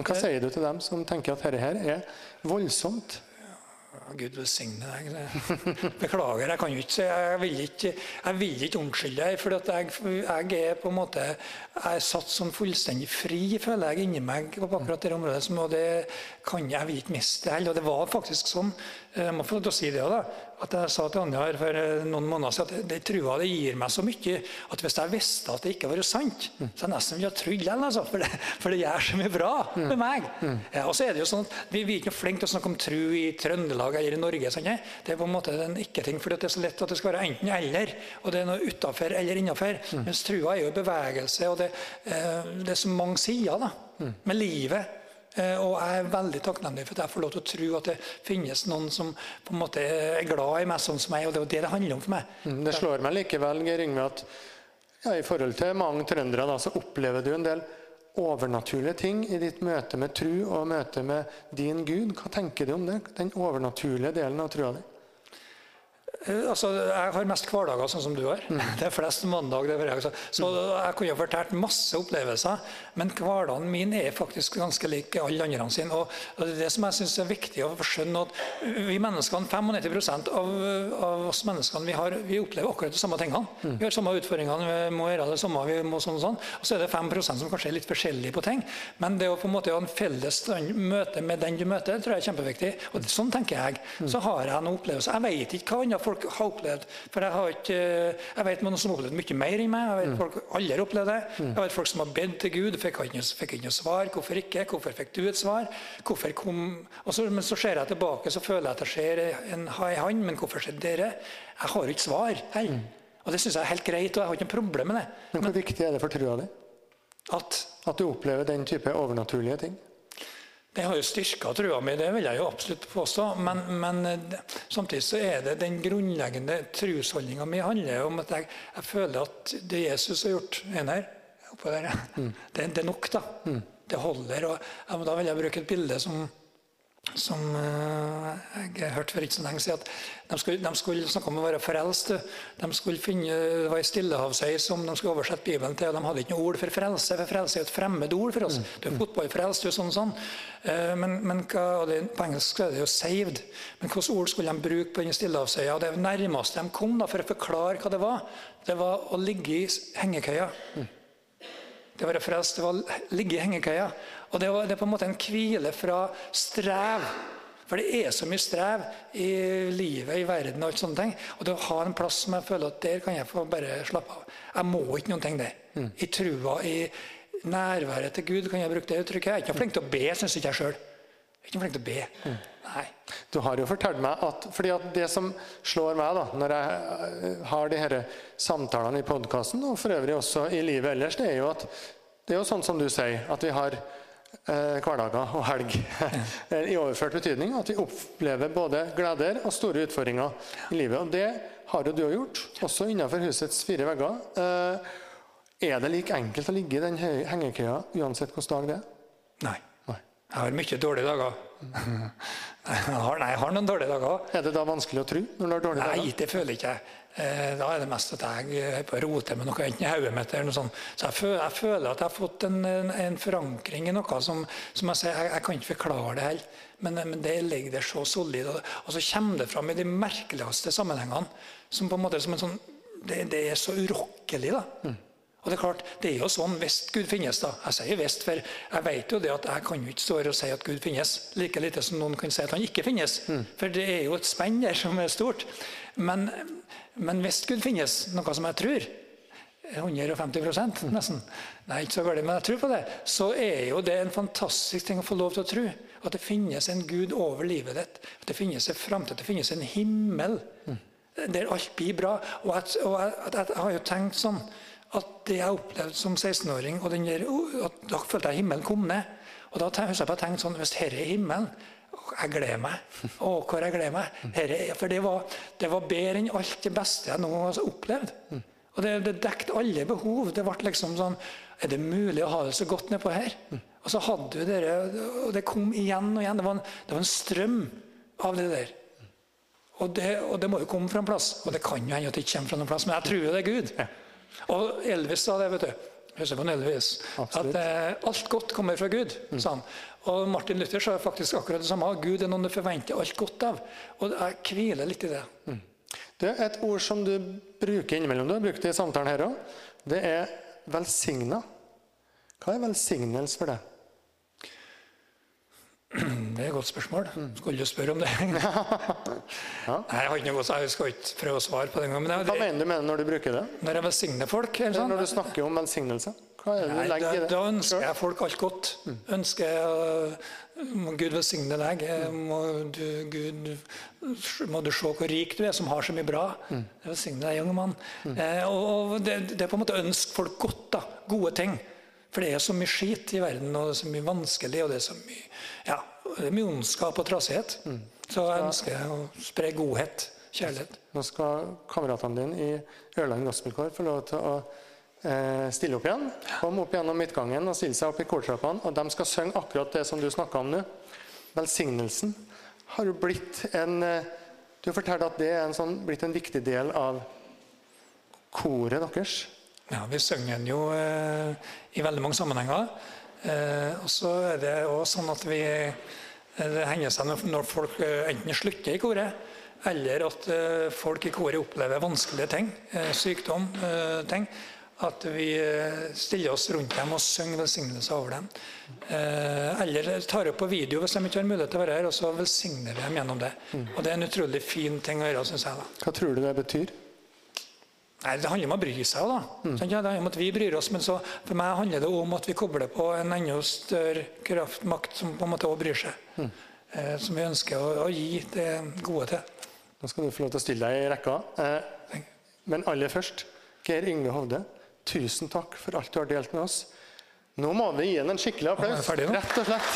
Hva sier du til dem som tenker at dette her er voldsomt? Gud velsigne deg. Beklager, jeg kan jo ikke si Jeg vil ikke, jeg unnskylde deg. For jeg, jeg er på en måte Jeg er satt som fullstendig fri, føler jeg, inni meg på akkurat det området. Og det kan jeg vil ikke miste det heller. Og det var faktisk sånn, jeg må få lov til å si det da, at jeg sa til Anja her for eh, noen måneder siden at det trua det gir meg så mye at hvis jeg visste at det ikke var sant, så jeg nesten ville ha trodd likevel. Altså, for, det, for det gjør så mye bra med meg. Ja, og så er det jo sånn at Vi, vi er ikke flinke til å snakke om tru i Trøndelag eller i Norge. Sånn, det er på en måte en ikke-ting, for det er så lett at det skal være enten-eller. Og det er noe utafor eller innafor. Mens trua er jo bevegelse, og det, eh, det er så mange sider da, med livet. Eh, Og jeg er veldig takknemlig for at jeg får lov til å tro at det finnes noen som på en måte er glad i meg sånn som meg, og det er det det handler om for meg. Mm, Det slår meg likevel, Geir Yngve, at ja, i forhold til mange trøndere da, så opplever du en del overnaturlige ting i ditt møte med tru og møte med din Gud. Hva tenker du om det? Den overnaturlige delen av trua di? Eh, Altså, jeg har mest hverdager, sånn som du har. Det er flest mandag. Det er så så jeg kunne fortalt masse opplevelser, men hverdagen min er faktisk ganske lik alle andre sine. Og det er det som jeg synes er viktig å skjønne, at vi menneskene, 95 av, av oss menneskene vi, har, vi opplever akkurat de samme tingene. Vi har samme utfordringene, vi må gjøre det samme, vi må sånn og sånn. Og så er det 5% som kanskje er litt forskjellige på ting. Men det å på en måte ha en felles møte med den du møter, tror jeg er kjempeviktig. Og sånn tenker jeg. Så har jeg noen opplevelser. Jeg vet ikke hva andre folk har opplevd. For jeg har ikke Jeg vet noen som har opplevd mye mer enn meg. Jeg vet folk alle har opplevd det. Jeg vet folk som har bedt til Gud, fikk ikke, noe- fikk noe svar. Hvorfor ikke? Hvorfor fikk du et svar? Hvorfor kom så, Men så ser jeg tilbake, så føler jeg at det skjer en ha i hand. Men hvorfor skjedde dere? Jeg har jo ikke svar. Hei. Og det syns jeg er helt greit, og jeg har ikke noe problem med det. Men hvor viktig er det for trua di At at du opplever den type overnaturlige ting? Det har jo styrka trua mi, det vil jeg jo absolutt påstå. Men, men eh, samtidig så er det den grunnleggende trosholdninga mi handler om at jeg, jeg føler at det Jesus har gjort en her, oppe der, mm. det, det er nok, da. Det holder. og Da vil jeg bruke et bilde som som eh, jeg hørte for ikke så lenge siden, at de skulle, de skulle snakke om å være frelst. De skulle finne, Det var ei stillehavsøy som de skulle oversette Bibelen til, og de hadde ikke noe ord for frelse. For frelse er et fremmed ord for oss. Du er fotballfrelst, du er sånn sånn. Eh, Men, men hva, og det, på engelsk er det jo 'saved'. Men hvilke ord skulle de bruke på den stillehavsøya? Og Det nærmeste de kom da, for å forklare hva det var, det var å ligge i hengekøya. Det å være frelst, det var å ligge i hengekøya. Og det, var, det er på en måte en hvile fra strev. For det er så mye strev i livet, i verden og alt sånne ting. Og det å ha en plass som jeg føler at der kan jeg få bare slappe av. Jeg må ikke noen ting der. I trua, i nærværet til Gud kan jeg bruke det uttrykket. Jeg er ikke flink til å be, syns ikke jeg sjøl. Ikke flink til å be. Nei. Du har jo fortalt meg at fordi at det som slår meg da, når jeg eh, har de her samtalene i podkasten, og for øvrig også i livet ellers, det er jo at det er jo sånn som du sier, at vi har hverdager og helg i overført betydning. At vi opplever både gleder og store utfordringer i livet. Og det har jo du gjort, også innenfor husets fire vegger. Eh, er det like enkelt å ligge i den hengekøya uansett hvilken dag det er? Nei. Nei. Jeg har mye dårlige dager. Jeg har, nei, jeg har noen dårlige dager. Er det da vanskelig å tro når du har dårlige Nei, dager? det føler ikke jeg. Eh, Da er det mest at jeg roter på med noe enten i hodet mitt eller noe sånt. Så jeg føler, jeg føler at jeg har fått en, en, forankring i noe som, som jeg sier, jeg, jeg kan ikke forklare det heller. Men, men det ligger der så solid. Og, og så kommer det fram i de merkeligste sammenhengene. Som på en måte som en sånn, det, det er så urokkelig. da. Og det er klart, det er jo sånn hvis Gud finnes. da. Jeg sier hvis, for jeg vet jo det at jeg kan jo ikke stå her og si at Gud finnes. Like lite som noen kan si at han ikke finnes. For det er jo et spenn der som er stort. Men, men hvis Gud finnes, noe som jeg tror, 150 nesten. Nei, ikke så galt, men jeg tror på det. Så er jo det en fantastisk ting å få lov til å tro. At det finnes en Gud over livet ditt. At det finnes en framtid. Det finnes en himmel der alt blir bra. Og, at, og at, at jeg har jo tenkt sånn at det jeg opplevde som 16-åring, og der, at da følte jeg himmelen kom ned. Og da husker jeg på at jeg tenkte sånn Hvis dette er himmelen Jeg gleder meg. Å, hvor jeg gleder meg. Herre, er- for det var, det var bedre enn alt det beste jeg noen gang har opplevd. Og det, det dekket alle behov. Det ble liksom sånn Er det mulig å ha det så godt nedpå her? Og så hadde du dere, og det kom igjen og igjen. Det var en, det var en strøm av det der. Og det, og det må jo komme fra en plass. Og det kan jo hende at det ikke kommer fra noen plass, men jeg tror jo det er Gud. Og Elvis sa det, vet du. Husker på Elvis. Absolutt. At eh, alt godt kommer fra Gud, sa han. Og Martin Luther sa faktisk akkurat det samme. Gud er noen du forventer alt godt av. Og jeg hviler litt i det. Det er et ord som du bruker innimellom. Du har brukt det i samtalen her òg. Det er velsigna. Hva er velsignelse for deg? Det er et godt spørsmål. Skulle du spørre om det? Nei, jeg har ikke noe godt, jeg skal ikke prøve å svare på det engang. Hva mener du med det når du bruker det? når jeg velsigner folk eller sånn, Når du snakker om velsignelse? Hva er det Nei, du legger i da, det? da ønsker jeg folk alt godt. Ønsker jeg, øh, Må Gud velsigne deg. Må du, Gud, må du se hvor rik du er, som har så mye bra. Velsigne deg, unge mann. Eh, og og det, det er på en måte å ønske folk godt. da, Gode ting. For det er så mye skit i verden, og det er så mye vanskelig, og det er så mye, ja, det er mye ondskap og trassighet. Så jeg ønsker å spre godhet, kjærlighet. Nå skal kameratene dine i Ørland Gospelkår få lov til å stille opp igjen. Kom opp gjennom midtgangen og stille seg opp i kortrappene. Og de skal synge akkurat det som du snakka om nå. Velsignelsen har jo blitt en eh, Du forteller at det er en sånn, blitt en viktig del av koret deres. Ja, Vi synger den jo eh, i veldig mange sammenhenger. Eh, og så er det også sånn at vi eh, Det hender seg når, folk eh, enten slutter i koret, eller at eh, folk i koret opplever vanskelige ting, eh, sykdom, eh, ting, at vi eh, stiller oss rundt dem og synger velsignelser over dem. Eh, eller tar opp på video hvis de ikke har mulighet til å være her, og så velsigner vi dem gjennom det. Og Det er en utrolig fin ting å gjøre, syns jeg. da. Hva tror du det betyr? Nei, Det handler om å bry seg. da. Mm. Ja, det handler om at vi bryr oss, men så, for meg handler det om at vi kobler på en enda større kraftmakt som på en måte også bryr seg. Eh, som vi ønsker å, å gi det gode til. Nå skal du få lov til å stille deg i rekka. Eh, men aller først, Geir Yngve Hovde, tusen takk for alt du har delt med oss. Nå må vi gi ham en skikkelig applaus. Rett og slett.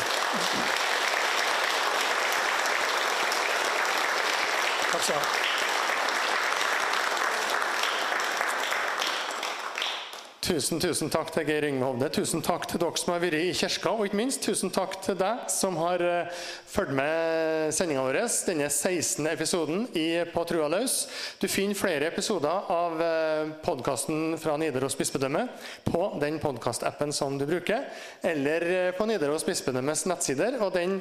Takk skal du ha. Tusen, tusen takk til Geir Yngve Hovde. Tusen takk til dere som har vært i kirka, og ikke minst tusen takk til deg som har uh, fulgt med sendinga vår, denne 16. episoden i På trua løs. Du finner flere episoder av uh, podkasten fra Nidaros bispedømme på den podkastappen som du bruker, eller uh, på Nidaros bispedømmes nettsider, og den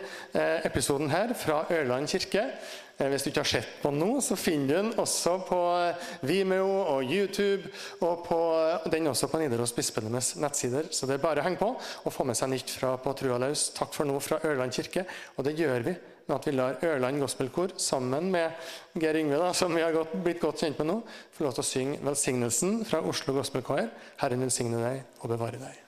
episoden her fra Ørland kirke Eh, hvis du ikke har sett på den nå, så finner du den også på eh, Vimeo og YouTube. Og på, eh, den også på Nidaros bispedømmes nettsider. Så det er bare å henge på og få med seg nytt fra På trua løs. Takk for nå fra Ørland kirke. Og det gjør vi med at vi lar Ørland gospelkor sammen med Geir Yngve, da, som vi har gått, blitt godt kjent med nå, få lov til å synge velsignelsen fra Oslo Gospelchoir. Herren velsigne deg og bevare deg.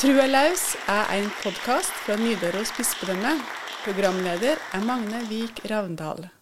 Trua løs er en podkast fra Nidaros bispedømme. Programleder er Magne Vik Ravndal.